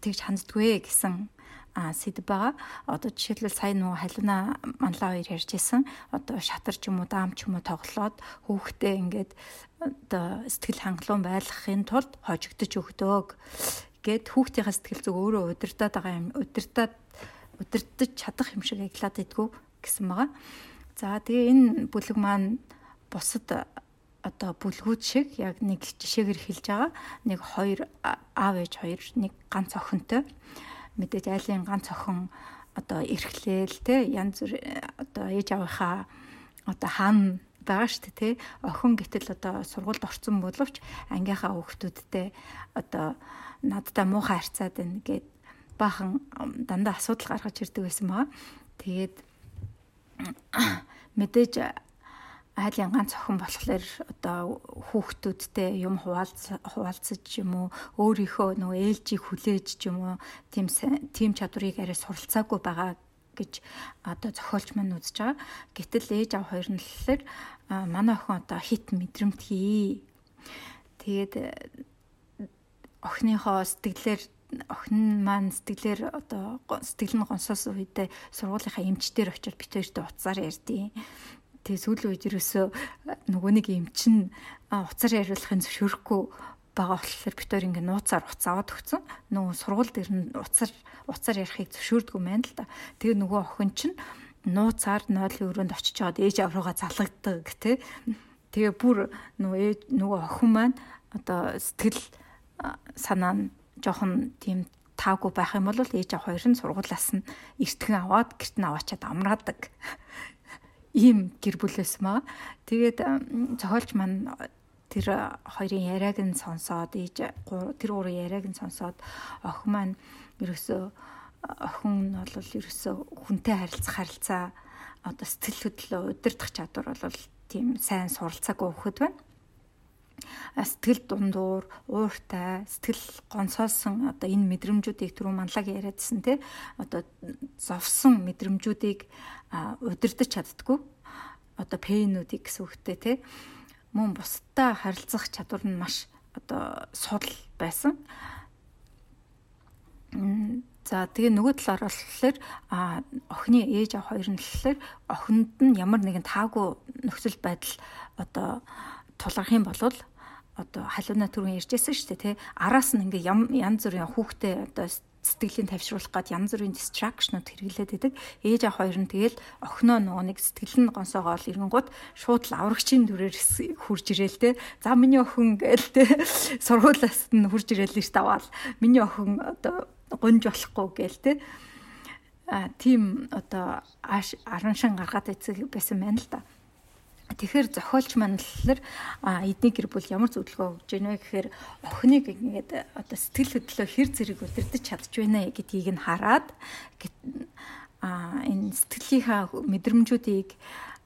тэгж ханддгүй гэсэн сэдв байгаа. Одоо жишээлбэл сая нөгөө халина манлаа хоёр ярьж исэн. Одоо шатар ч юм уу даам ч юм уу тоглоод хүүхдээ ингээд одоо сэтгэл хангалуун байлгахын тулд хожигдож өгдөг гэд хүүхдийнхээ сэтгэл зүг өөрөө удирдах байгаа юм удирдах удирдах чадах юм шиг аглаад идэггүй гэсэн байгаа. За тэгээ энэ бүлэг маань бусад одоо бүлгүүд шиг яг нэг жишээгээр хэлж байгаа. Нэг хоёр аав ээж хоёр нэг ганц охинтой мэдээж айлын ганц охин одоо эрхлээл те янз бүр одоо ээж авийнхаа одоо хаан байгаа шүү дээ тий охин гэтэл одоо сургуульд орсон боловч ангийнхаа хүүхдүүдтэй одоо надтай муухай харьцаад байна гэд баахан дандаа асуудал гаргаж ирдэг байсан баа тэгээд мэдээж айлын ганц охин болохоор одоо хүүхдүүдтэй юм хуваалц хуваалцаж юм уу өөрийнхөө нөгөө ээлжийг хүлээж ч юм уу тийм тийм чадварыг арай суралцаагүй байгаа гэж одоо зохиолч маань үзэж байгаа. Гэтэл ээж аав хоёр нь болохоор манай охин одоо хит мэдрэмт хий. Тэгээд охиныхоо сэтгэлээр охин маань сэтгэлээр одоо сэтгэл нь гонсоос үедээ сургуулийнхаа эмчтэр очиод бит хоёртой уцаар ярьдیں۔ Тэгээ сүүлийн үед ерөөсөө нөгөө нэг эмчин уцаар яриулахын зөвшөөрөхгүй байгаа болохоор бид хоёр ингээ нууцаар уц аваад өгсөн. Нөгөө сургууль дээр нь уцаар уцаар ярихыг зөвшөөрдгөө мэн л да. Тэгээ нөгөө охин чинь нууцаар нойлын өрөөнд очиж чаад ээж аврууга залгагддаг тий. Тэгээ бүр нөгөө ээж нөгөө охин маань одоо сэтгэл санаа нь жоохон тийм таагүй байх юм бол ээж аваа хоёр нь сургуулаас нь эртгэн аваад гэрт нь аваачаад амраадаг ийм гэр бүлээс маа. Тэгээд зохиолч маань тэр хоёрын яриаг нь сонсоод ээж тэр гурван яриаг нь сонсоод охин маань ерөөсөө охин нь бол ерөөсөө хүнтэй харилцах харилцаа одоо сэтгэл хөдлөлөө удирдах чадвар бол тийм сайн суралцаагүй хөхөд байна сэтгэл дундуур, ууртай, сэтгэл гонсоосон одоо энэ мэдрэмжүүдийг түрүү манлаг яриадсэн те одоо зовсон мэдрэмжүүдийг удирдах чаддгүй одоо пэйнүүдийг гэсэн үгтэй те мөн бусдаа харилцах чадвар нь маш одоо судал байсан. За тэгээ нөгөө талаар болохоор а охины ээж аваа хоёр нь болохоор охинд нь ямар нэгэн таагүй нөхцөл байдал одоо тулгарх юм бол одоо халууна түрүүн ярьжсэн шүү дээ тий араас нь ингээ янз бүрийн хүүхдээ одоо сэтгэлийн тавьшруулах гад янз бүрийн distraction-ууд хэрэглээд байдаг. Ээж ах хоёр нь тэгэл охиноо нөгөө нэг сэтгэл нь гонсоогоол ирэнгууд шууд л аврагчийн дүрээр хурж ирээл те. За миний охин гээл те. Сургуулиас нь хурж ирээл л таваал. Миний охин одоо гонж болохгүй гээл те. А тийм одоо араншин гаргаад эцэг байсан байна л да. Тэгэхээр зохиолч манлалаар эдний гэр бүл ямар зөвлөгөө өгж байна вэ гэхээр охиныг ингээд одоо сэтгэл хөдлөлөө хэр зэрэг удирдах чадж байна гэдгийг нь хараад а энэ сэтгэлийнхаа мэдрэмжүүдийг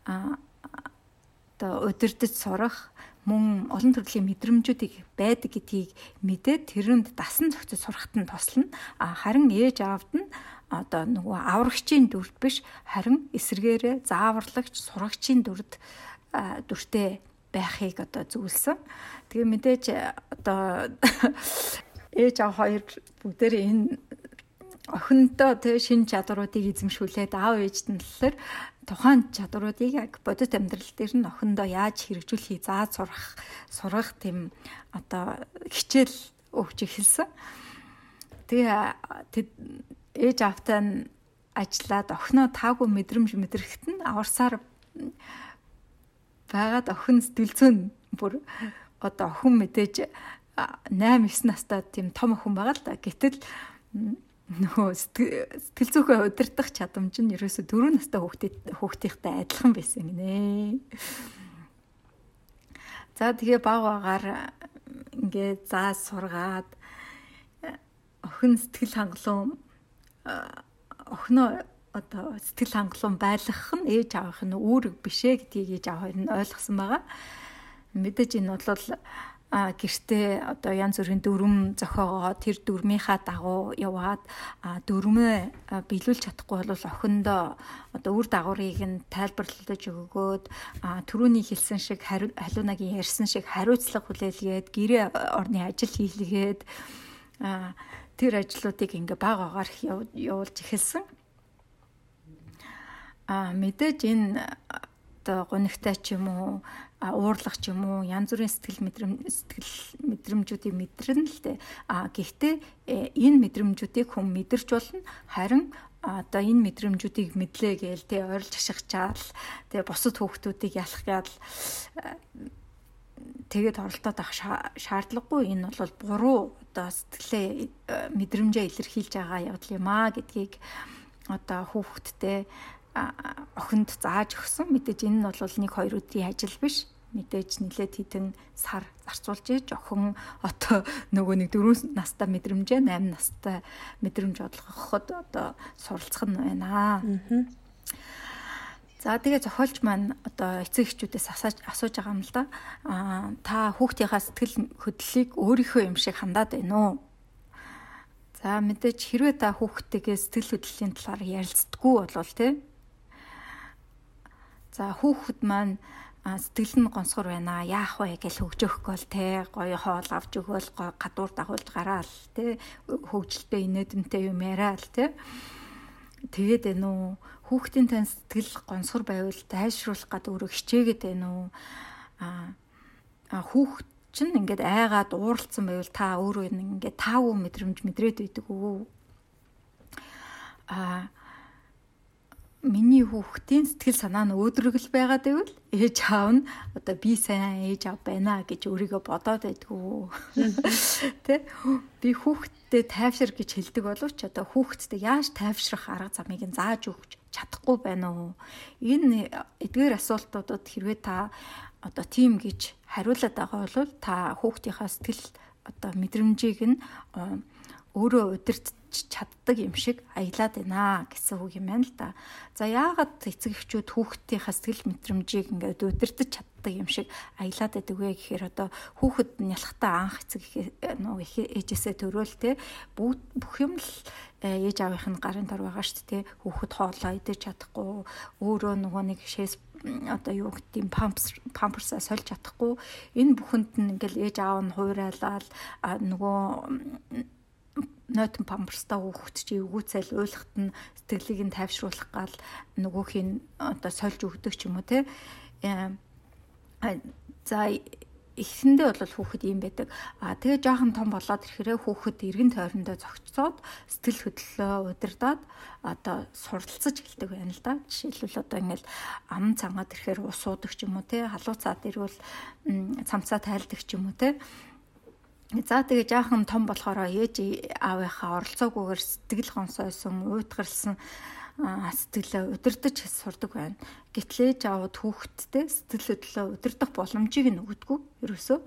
одоо удирдах сурах мөн олон төрлийн мэдрэмжүүдийг байдаг гэдгийг мэдээд тэрэнд дасан зохицож сурахт нь тослно. А харин ээж аавд нь одоо нөгөө аврагчийн дүрд биш харин эсэргээрээ зааварлагч сурагчийн дүрд дүртэй байхыг одоо зөвлөсөн. Тэгээ мэдээж одоо ээж аав хоёр бүгдээ энэ охиндоо тэг шин чадваруудыг эзэмшүүлээд аав ээжд нь болохоор тухайн чадваруудыг яг бодит амьдрал дээр нь охиндоо яаж хэрэгжүүлэхийг зааж сурах сурах тийм одоо хичээл өгч эхэлсэн. Тэгээ ээж аавтай нь ажиллаад охиноо таагүй мэдрэмж мэдрэхт нь аварсаар байгаад охин сэтгэлзэн бүр одоо охин мэдээж 8 9 настай тийм том охин байгаа л да. Гэтэл нөгөө сэтгэл зүйхээ удирдах чадамж нь ерөөсө 4 настай хүүхдээ хүүхдийнхтэй адилхан байсан гинэ. За тэгээ баг багаар ингээд заа сургаад охин сэтгэл хангалуун охиноо одоо сэтгэл хангалуун байлгах нь ээж аавынх нь үүрэг бишээ гэдгийг ээж аав хоёр нь ойлгосон байгаа. Мэдээж энэ бол а гэртээ одоо янз бүрийн дүрм зохиогоо тэр дүрмийнхаа дагуу яваад дүрмээ биелүүлж чадахгүй бол охиндоо одоо үр дагаврыг нь тайлбарлаж өгөөд түрүүний хэлсэн шиг халуунагийн ярьсан шиг хариуцлага хүлээлгээд гэрээ орны ажил хийлгээд тэр ажлуудыг ингээ баг агаар явуулж эхэлсэн. А мэдээж энэ одоо гонигтай ч юм уу уурлах ч юм уу янз бүрийн сэтгэл мэдрэм сэтгэл мэдрэмжүүдийг мэдэрнэ л дээ. А гэхдээ э, энэ мэдрэмжүүдийг хүн мэдэрч болно. Харин одоо энэ мэдрэмжүүдийг мэдлээ гээл те ойрлж ашигчаал те бусад хүүхдүүдийг ялах гал тэгээд оролдоод авах шаардлагагүй энэ бол буруу одоо сэтгэлээ э, мэдрэмжээ илэрхийлж байгаа явдал юм а гэдгийг одоо хүүхдтэй охинд зааж өгсөн. Мэдээж энэ нь бол нэг хоёр өдрийн ажил биш мэдээж нилээд хитэн сар зарцуулж ийж охин одоо нөгөө нэг 4 настай мэдрэмжээ 8 настай мэдрэмж бодлоход одоо суралцах нь байна. За тэгээ зохиолч маань одоо эцэг эхчүүдээс асууж асууж байгаа юм л да. Аа та хүүхдийнхаа сэтгэл хөдлөлийг өөрийнхөө юм шиг хандаад байна уу? За мэдээж хэрвээ та хүүхдтэйгээ сэтгэл хөдлөлийн талаар ярилцдаггүй болвол тий. За хүүхэд маань сэтгэл нь гонсгор байна. Яах вэ гэж хөгжөхгүй л те гоё хоол авч өгөөл гадуур дагуулж гараал те хөгжилтэй инээдэнтэй юм яриа л те. Тэгээд байна уу хүүхдийн тань сэтгэл гонсгор байвал дайшруулах гад өөрөө хичээгээд байна уу? А хүүхд чинь ингээд айгаад ууралцсан байвал та өөрөө ингээд таав мэдрэмж мэдрээд байдаг үү а миний хүүхдийн сэтгэл санаа нь өөдрөг л байгаад байвал ээж аав нь одоо би сайн ээж аав байна гэж өөрийгөө бодоод байдгүй. Тэ би хүүхдтэй тайвшир гэж хэлдэг боловч одоо хүүхдтэй яаж тайвшрах арга замыг нь зааж өгч чадахгүй байна уу? Энэ эдгээр асуултуудад хэрвээ та одоо тийм гэж хариулаад байгаа бол та хүүхдийнхаа сэтгэл одоо мэдрэмжийг нь өөрөө удирдах чаддаг юм шиг аялаад байна гэсэн үг юм байна л да. За яагаад эцэг эхчүүд хүүхдийнхээ сэтгэл мэдрэмжийг ингээд удирдах чаддаг юм шиг аялаад байдаг вэ гэхээр одоо хүүхэд нялхтаа анх эцэг нөө ээжээсээ төрөөл те бүх юм л э, ээж аавынх нь гарын дор байгаа шүү дээ хүүхэд хоолоо идэж чадахгүй өөрөө нөгөө нэг шээс одоо юу гэдэг памперс памперсаа сольж чадахгүй энэ бүхэнд нь ингээл ээж аав нь хуурайлал нөгөө нойтон памперстай хүүхэд чи эвгүүцэл уйлахт нь сэтгэлийг нь тайвшруулах гал нөгөөх нь одоо сольж өгдөг ч юм уу те за эхэндээ бол хүүхэд юм байдаг. А тэгээ жоохон том болоод ирэхээрээ хүүхэд эргэн тойрондоо зогцоод сэтгэл хөдлөлөө удирдаад одоо суралцаж эхэлдэг байна л да. Жишээлбэл одоо ингээл ам цангаад ирэхээр ус уудаг ч юм уу те халууцаад ирвэл цамцаа тайлдаг ч юм уу те За тэгээ жаахан том болохоор ээж аавынхаа оролцоогүйгээр сэтгэл гонсойсон, уйтгарсан сэтгэлээ удирдах сурдаг байна. Гэтэл ээж аауд хүүхэдтэй сэтгэл хөдлөлөө удирдах боломжийг нь өгдөггүй ерөөсөө.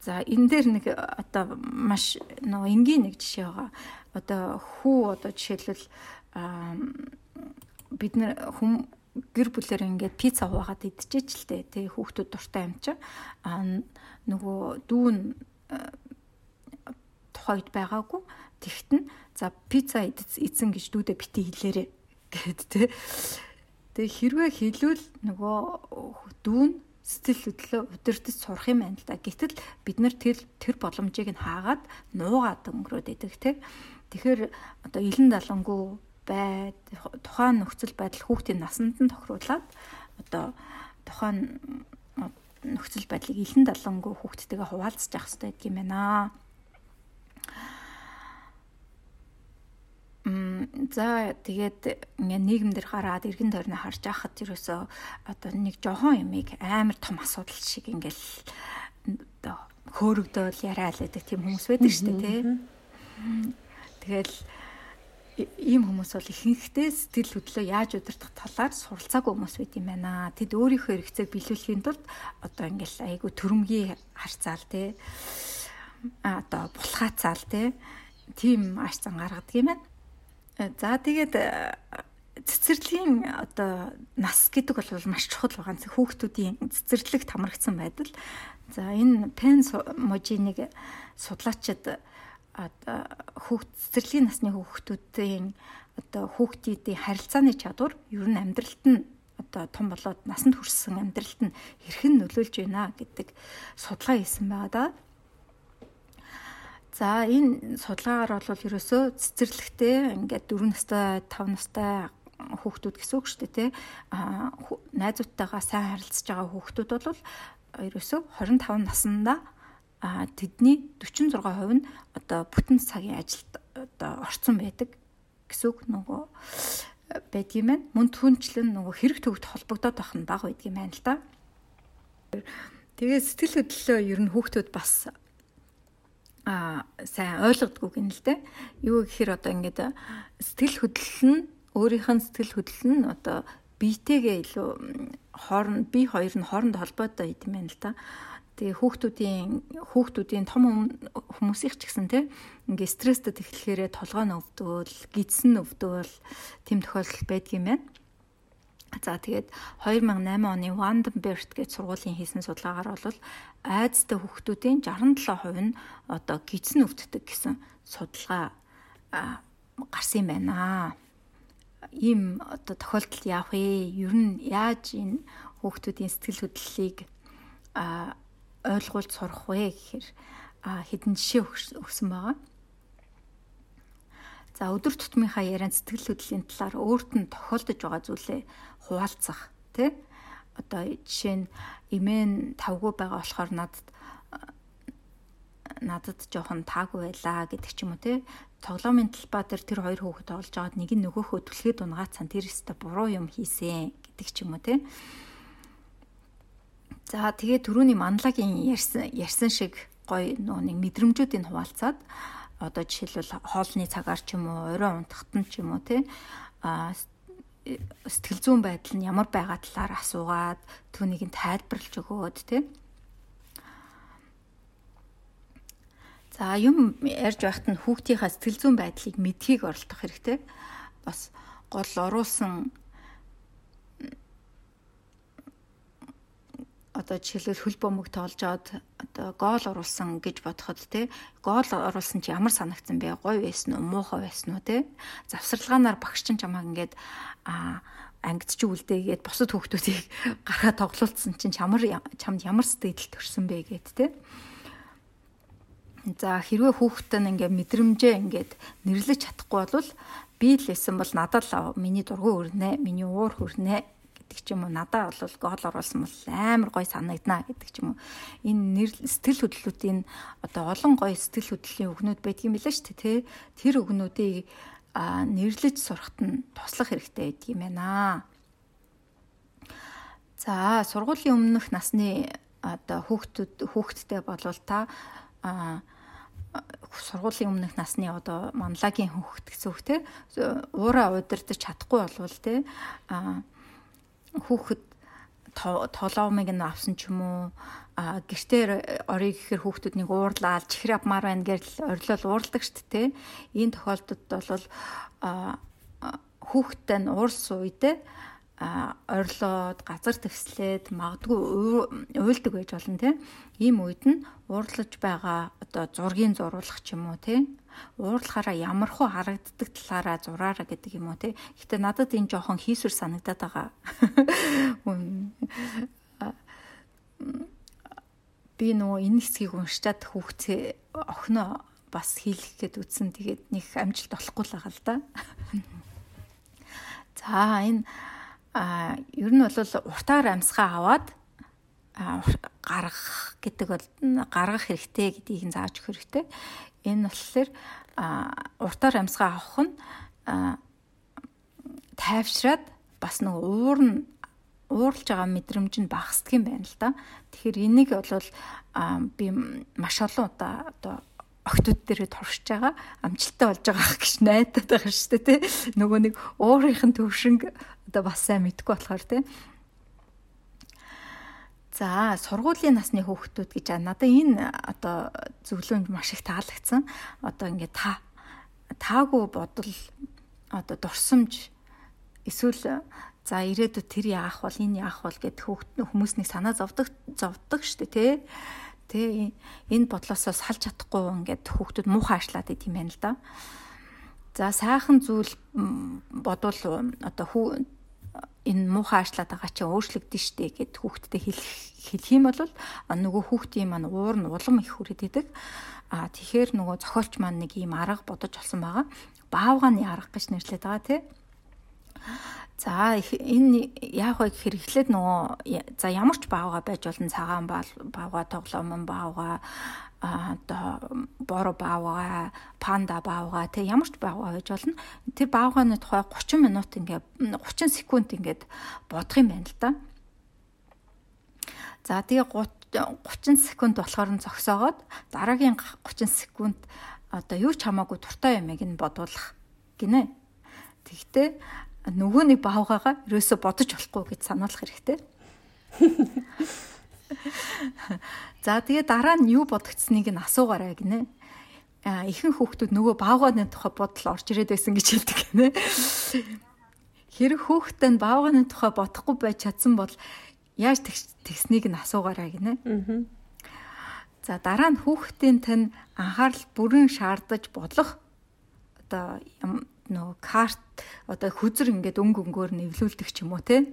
За энэ дээр нэг одоо маш нөгөө энгийн нэг жишээ байгаа. Одоо хүү одоо жишээлбэл бид нар хүм гэр бүлээр ингээд пицца хуваагаад идчихэж л дээ. Тэ хүүхдүүд дуртай юм чинь. Нөгөө дүүн тухайд байгаагүй. Тэгтэн за пицца эзэн гэж дүүдэ бити хэлээрэ гэд тэ. Тэгээ хэрвээ хэлвэл нөгөө дүүн сэтгэл хөдлөлөө удирдах сурах юм байна л да. Гэтэл бид нар тэр тэр боломжийг нь хаагаад нуугаад өнгөрөөд идэг те. Тэгэхээр одоо илэн далангуу байд тухайн нөхцөл байдал хүүхдийн насанд нь тохируулаад одоо тухайн нөхцөл байдлыг илэн далангуу хүүхдтэйгээ хуваалцах хэрэгтэй гэдэг юм байна. Мм за тэгээд ингээ нийгэмдэр гараад эргэн тойрноо харж байхад ерөөсөө одоо нэг жохон юмыг амар том асуудал шиг ингээл одоо хөөрөгдөөл яриа л гэдэг тийм хүмүүс байдаг шүү дээ тий. Тэгэл ийм хүмүүс бол ихэнхдээ сэтгэл хөдлөлөө яаж удирдах талаар суралцаагүй хүмүүс байт юм байна. Тэд өөрийнхөө хэрэгцээг биелүүлэхийн тулд одоо ингээл айгу төрөмгийн харцаал те а одоо булхацаал те тийм ач зан гаргадаг юм байна. Э, за тэгээд э, цэцэрлэгийн одоо нас гэдэг бол маш чухал байгаа. Хүүхдүүдийн цэцэрлэгт хамрагдсан байдал За энэ пен можиныг судлаачид хүүхд цэцэрлэгийн насны хүүхдүүдийн одоо хүүхдүүдийн харилцааны чадвар ер нь амьдралд нь одоо том болоод насанд хүрсэн амьдралд нь хэрхэн нөлөөлж байна гэдэг судалгаа хийсэн байгаа да. За энэ судалгаагаар бол ерөөсөө цэцэрлэгтэй ингээд 4 настай 5 настай хүүхдүүд гэсэн үг шүү дээ тий. А найзуудтайгаа сайн харилцаж байгаа хүүхдүүд бол ерөөсөө 25 наснда а тэдний 46% нь одоо бүтэн цагийн ажилд одоо орцсон байдаг гэсэн үг нөгөө байдгийм байна. Мөн түнчлэн нөгөө хэрэг төвд холбогдоод байх нь баг байдгийм байна л да. Тэгээд сэтгэл хөдлөлөө ер нь хүүхдүүд бас а сайн ойлгодгүй гин л дээ. Юу гэхээр одоо ингээд сэтгэл хөдлөл нь өөрийнх нь сэтгэл хөдлөл нь одоо биетэйгээ илүү хооронд бие хоёр нь хооронд холбоотой юм байна л да. Тэгээ хүүхдүүдийн хүүхдүүдийн том хүмүүсийнх ч гэсэн тийм ингээ стресстэй тэглэхээрээ толгой нь өвдвөл, гидсэн өвдвөл тийм тохиолдол байдгийм байна. За тэгээд 2008 оны Vandenberg гэж сургуулийн хийсэн судалгаагаар бол айдастай хүүхдүүдийн 67% нь одоо гидсэн өвддөг гэсэн судалгаа гарсан юм байна ийм одоо тохиолдолд яах вэ? Ер нь яаж энэ хүүхдүүдийн сэтгэл хөдлөлийг а ойлгуулж сурах вэ гэхээр хэдэн жишээ өгсөн байгаа. За өдөр тутмынхаа яриан сэтгэл хөдлөлийн талаар өөрт нь тохиолдож байгаа зүйлээ хуваалцах тий одоо жишээ нь имэн тавгүй байгаа болохоор надад надад жоохон таагүй байлаа гэдэг ч юм уу тий тоглоомын талбай дээр тэр хоёр хүүхэд тоглож байгаад нэг нь нөгөөхөө түлхээд унгаацсан тэр өстө буруу юм хийсэн гэдэг ч юм уу тий. За тэгээ түрүүний манлагийн ярьсан ярьсан шиг гой нөө нэг мэдрэмжүүдийг хуваалцаад одоо жишээлбэл хоолны цагаар ч юм уу орой унтахт нь ч юм уу тий а сэтгэл зүйн байдал нь ямар байгаа талаар асуугаад түүнийг нь тайлбарлаж өгөөд тий За юм ярьж байхад нь хүүхдийнхаа сэтгэл зүйн байдлыг мэдхийг оролдох хэрэгтэй. Бас гол оруулсан одоо жишээлбэл хөл бөмбөг тоолж аваад одоо гол оруулсан гэж бодоход те гол оруулсан чи ямар санагдсан бэ? Гой байсан уу, муухай байсан уу те? Завсарлагаанаар багш чинь чамаа ингээд а ангид чи үлдээгээд бусад хүүхдүүдийг гараа тоглуулсан чинь чамар чамд ямар сэтгэл төрсөн бэ гэд те За хэрвээ хүүхэд нь ингээ мэдрэмжээ ингээд нэрлэж чадахгүй бол би лсэн бол надад л миний дургу өрнэ, миний уур хүрнэ гэдэг ч юм уу надад бол гол оруулсан бол амар гой санагдана гэдэг ч юм уу. Энэ сэтгэл хөдлөлтийн одоо олон гой сэтгэл хөдлөлийн өгнүүд байдгийн билээ шүү дээ тэр өгнүүдийг нэрлэж сурахт нь туслах хэрэгтэй байдаг юм байна. За сургуулийн өмнөх насны одоо хүүхдүүд хүүхдтэй болвол та сургуулийн өмнөх насны одоо манлагийн хүүхэд гэсэн үг те уураа удирдах чадахгүй болвол те хүүхэд толоомыг нь авсан ч юм уу а гэртээ орё гэхээр хүүхдүүд нэг уурлаад чихэр авмаар байна гэж орилол уурладаг шүү дээ. Энэ тохиолдолд бол хүүхдтэй нь уурсан үедээ орилоод газар твслээд магадгүй уйлдаг байж болно тийм ийм үед нь уурлаж байгаа одоо зургийн зурулах ч юм уу тийм уурлахаараа ямархуу харагддаг талаараа зураараа гэдэг юм уу тийм гэтээ надад энэ жоохон хийсвэр санагдаад байгаа би нөгөө энэ хэсгийг уншчаад хүүхдээ охиноо бас хийлгэх гээд үтсэн. Тэгээд нэг амжилт олохгүй л байгаа л да. За энэ а ер нь бол уртаар амьсгаа аваад гаргах гэдэг бол гаргах хэрэгтэй гэдгийг нь зааж өгөх хэрэгтэй. Энэ болохоор уртаар амьсгаа авах нь тайвшраад бас нэг уур нь ууралж байгаа мэдрэмж нь багасдаг юм байна л да. Тэгэхээр энийг бол би маш олон удаа одоо октод дээрээ туршиж байгаа амжилттай болж байгаа гэж найдаад байгаа шүү дээ тий. Нөгөө нэг уурынх нь төвшинг одоо бас сайн мэдгүй болохоор тий. За сургуулийн насны хүүхдүүд гэж надад энэ одоо зөвлөмж маш их таалагдсан. Одоо ингээд та таагүй бодол одоо дурсамж эсвэл За ирээдүйд тэр яах бол энэ яах бол гэд хүмүүс нэг санаа зовдөг зовдөг штэ тий. Тэ энэ бодлосоо салж чадахгүй ингээд хүүхдүүд муухай ашлаад идэм байна л да. За сайхан зүйл бодвол одоо хүү энэ муухай ашлаад байгаа чинь өөрчлөгдөн штэ гэд хүүхдэд хэлэх хэлэх юм бол нөгөө хүүхдийн маань уур нь улам их хүрээд идэг. А тэгэхээр нөгөө зохиолч маань нэг ийм арга бодож олсон байгаа. Баавгааны арга гэж нэрлэдэг байгаа тий. За энэ яах вэ гэхээр эхлээд нөгөө за ямар ч баавга байж болно цагаан баавга тоглоом баавга одоо боро баавга панда баавга тэг ямар ч баавга байж болно. Тэр баавганы тухай 30 минут ингээ 30 секунд ингээд бодох юм байна л да. За тэгээ 30 секунд болохоор нь зогсоогоод дараагийн 30 секунд одоо юу ч хамаагүй туртай юмыг нь бодуулах гинэ. Тэгтээ нөгөө нэг баавгаагаа ерөөсө бодож болохгүй гэж сануулах хэрэгтэй. За тэгээ дараа нь юу бодогдсныг нь асуугаарай гинэ. А ихэнх хүүхдүүд нөгөө баавгааны тухай бодол орж ирээд байсан гэж хэлдэг гинэ. Хэрэг хүүхдээ нь баавгааны тухай бодохгүй байж чадсан бол яаж тэгснийг нь асуугаарай гинэ. За дараа нь хүүхдийн тань анхаарал бүрэн шаардаж бодлох одоо нөгөө карт одоо хүзэр ингээд өнгө өнгөөр нэвлүүлдэг ч юм уу те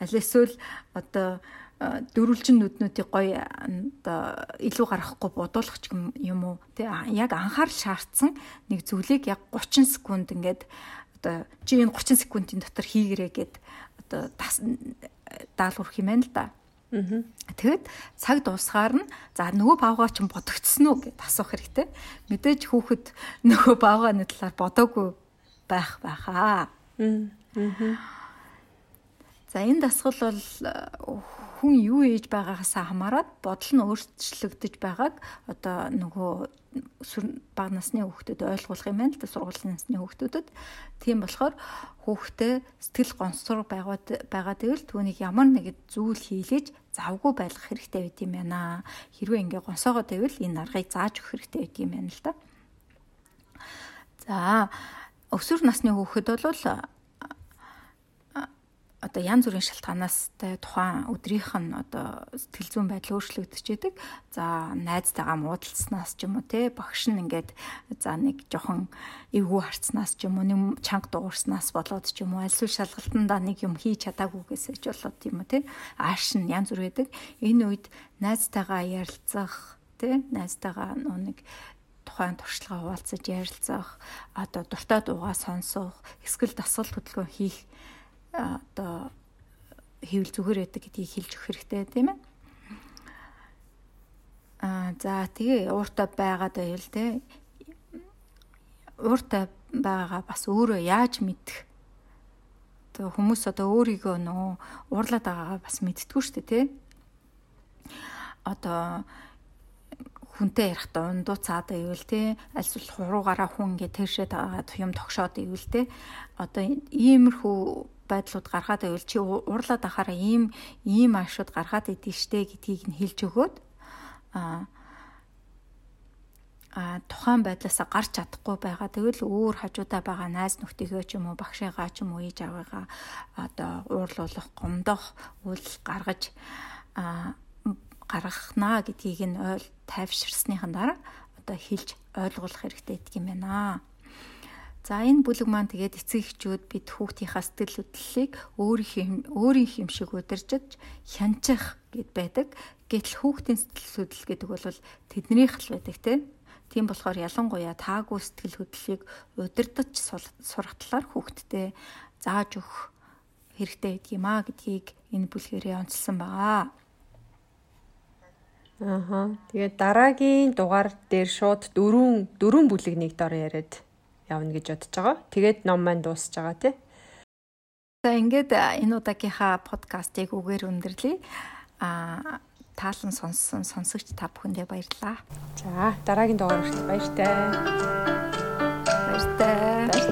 аль эсвэл одоо дөрвөлжин нүднүүдийг гоё одоо илүү гаргахгүй бодуулах ч юм уу тий яг анхаарал шаардсан нэг зүйлийг яг 30 секунд ингээд одоо чи энэ 30 секундын дотор хийгэрээ гэд одоо даалгавар байна л да. Тэгэд цаг дуусгаар нь за нөгөө баавгаа ч бодогдсон уу гэд асуух хэрэгтэй. Мэдээж хүүхэд нөгөө баавгааны талаар бодоогүй байх байхаа. За энэ дасгал бол хүн юу ээж байгаагаас хамаарат бодол нь өөрчлөгдөж байгааг одоо нөгөө бага насны хүүхдэд ойлгуулах юм байна л да сургуулийн насны хүүхдүүдэд. Тийм болохоор хүүхдээ сэтгэл гонсгор байгаад байгаа гэвэл түүнийг ямар нэг зүйл хийлээж завгүй байлгах хэрэгтэй байт юм байна. Хэрвээ ингээ гонсоогоод байвал энэ аргыг зааж өгөх хэрэгтэй байт юм байна л да. За өсвөр насны хүүхэд бол одоо янз бүрийн шалтгаанаас тухайн өдрийнх нь одоо сэтгэл зүйн байдал өөрчлөгдөж идэг. За найзтайгаа муудалцснаас ч юм уу те багш нь ингээд за нэг жохон эвгүй харцнаас ч юм уу нэг чанга дуурснаас болоод ч юм уу альсгүй шалгалтандаа нэг юм хийж чадаагүйгээс ч болоод юм уу те ааш нь янз бүр байдаг. Энэ үед найзтайгаа ярилцах те найзтайгаа нэг тухайн туршлагаа хуваалцаж ярилцах, одоо дуртай дуугаа сонсох, эсвэл дасгал хөдөлгөөн хийх одоо хийвэл зүгээр байдаг гэдгийг хэлж өгөх хэрэгтэй тийм ээ. Аа за тэгээ ууртай байгаад байвал те ууртай байгаа бас өөрөө яаж мэдэх одоо хүмүүс одоо өөрийгөө нөө уурлаад байгаагаа бас мэдтгүү шүү дээ тий. Одоо хүнтэй ярихдаа ундуу цаад байвал те альсвал хуруугаараа хүн ингээд тэршээд агаад юм тогшоод байвал те одоо иймэрхүү байдлууд гаргаад байвал чи уурлаад ахаараа ийм ийм аашууд гаргаад идэв штэ гэдгийг нь хэлж өгөөд а а тухайн байдлаасаа гарч чадахгүй байгаа. Тэгвэл өөр хажуудаа байгаа найз нөхдөйгөө ч юм уу багшаагаа ч юм уу ээж аваагаа одоо уурлуулах, гомдох үйл гаргаж а гаргахнаа гэдгийг нь ойл тайвширсныхан дараа одоо хэлж ойлгуулах хэрэгтэй гэдэг юм байна. За энэ бүлэг маань тэгээд эцэг эхчүүд бид хүүхдийнхаа сэтгэл хөдлөлийг өөрийнх өөрийнх юм шиг удиржиж хянчих гэд байдаг. Гэтэл хүүхдийн сэтгэл хөдлөл гэдэг бол тэднийх л байдаг тийм болохоор ялангуяа таагүй сэтгэл хөдлөлийг удирдах сурах талаар хүүхдтэй зааж өгөх хэрэгтэй гэдэг юм а гэдгийг энэ бүлгэрээ онцлсан байгаа. Ааха. Тэгээд дараагийн дугаар дээр шууд дөрвөн дөрвөн бүлэг нэг дор яриад явна гэж бодож байгаа. Тэгээд ном маань дуусж байгаа тий. За ингээд энэ удаагийнхаа подкастыг үгээр өндөрлөе. Аа таалан сонссон сонсогч та бүхэндээ баярлалаа. За дараагийн дугаар хүртэл баяртай. Баяртай.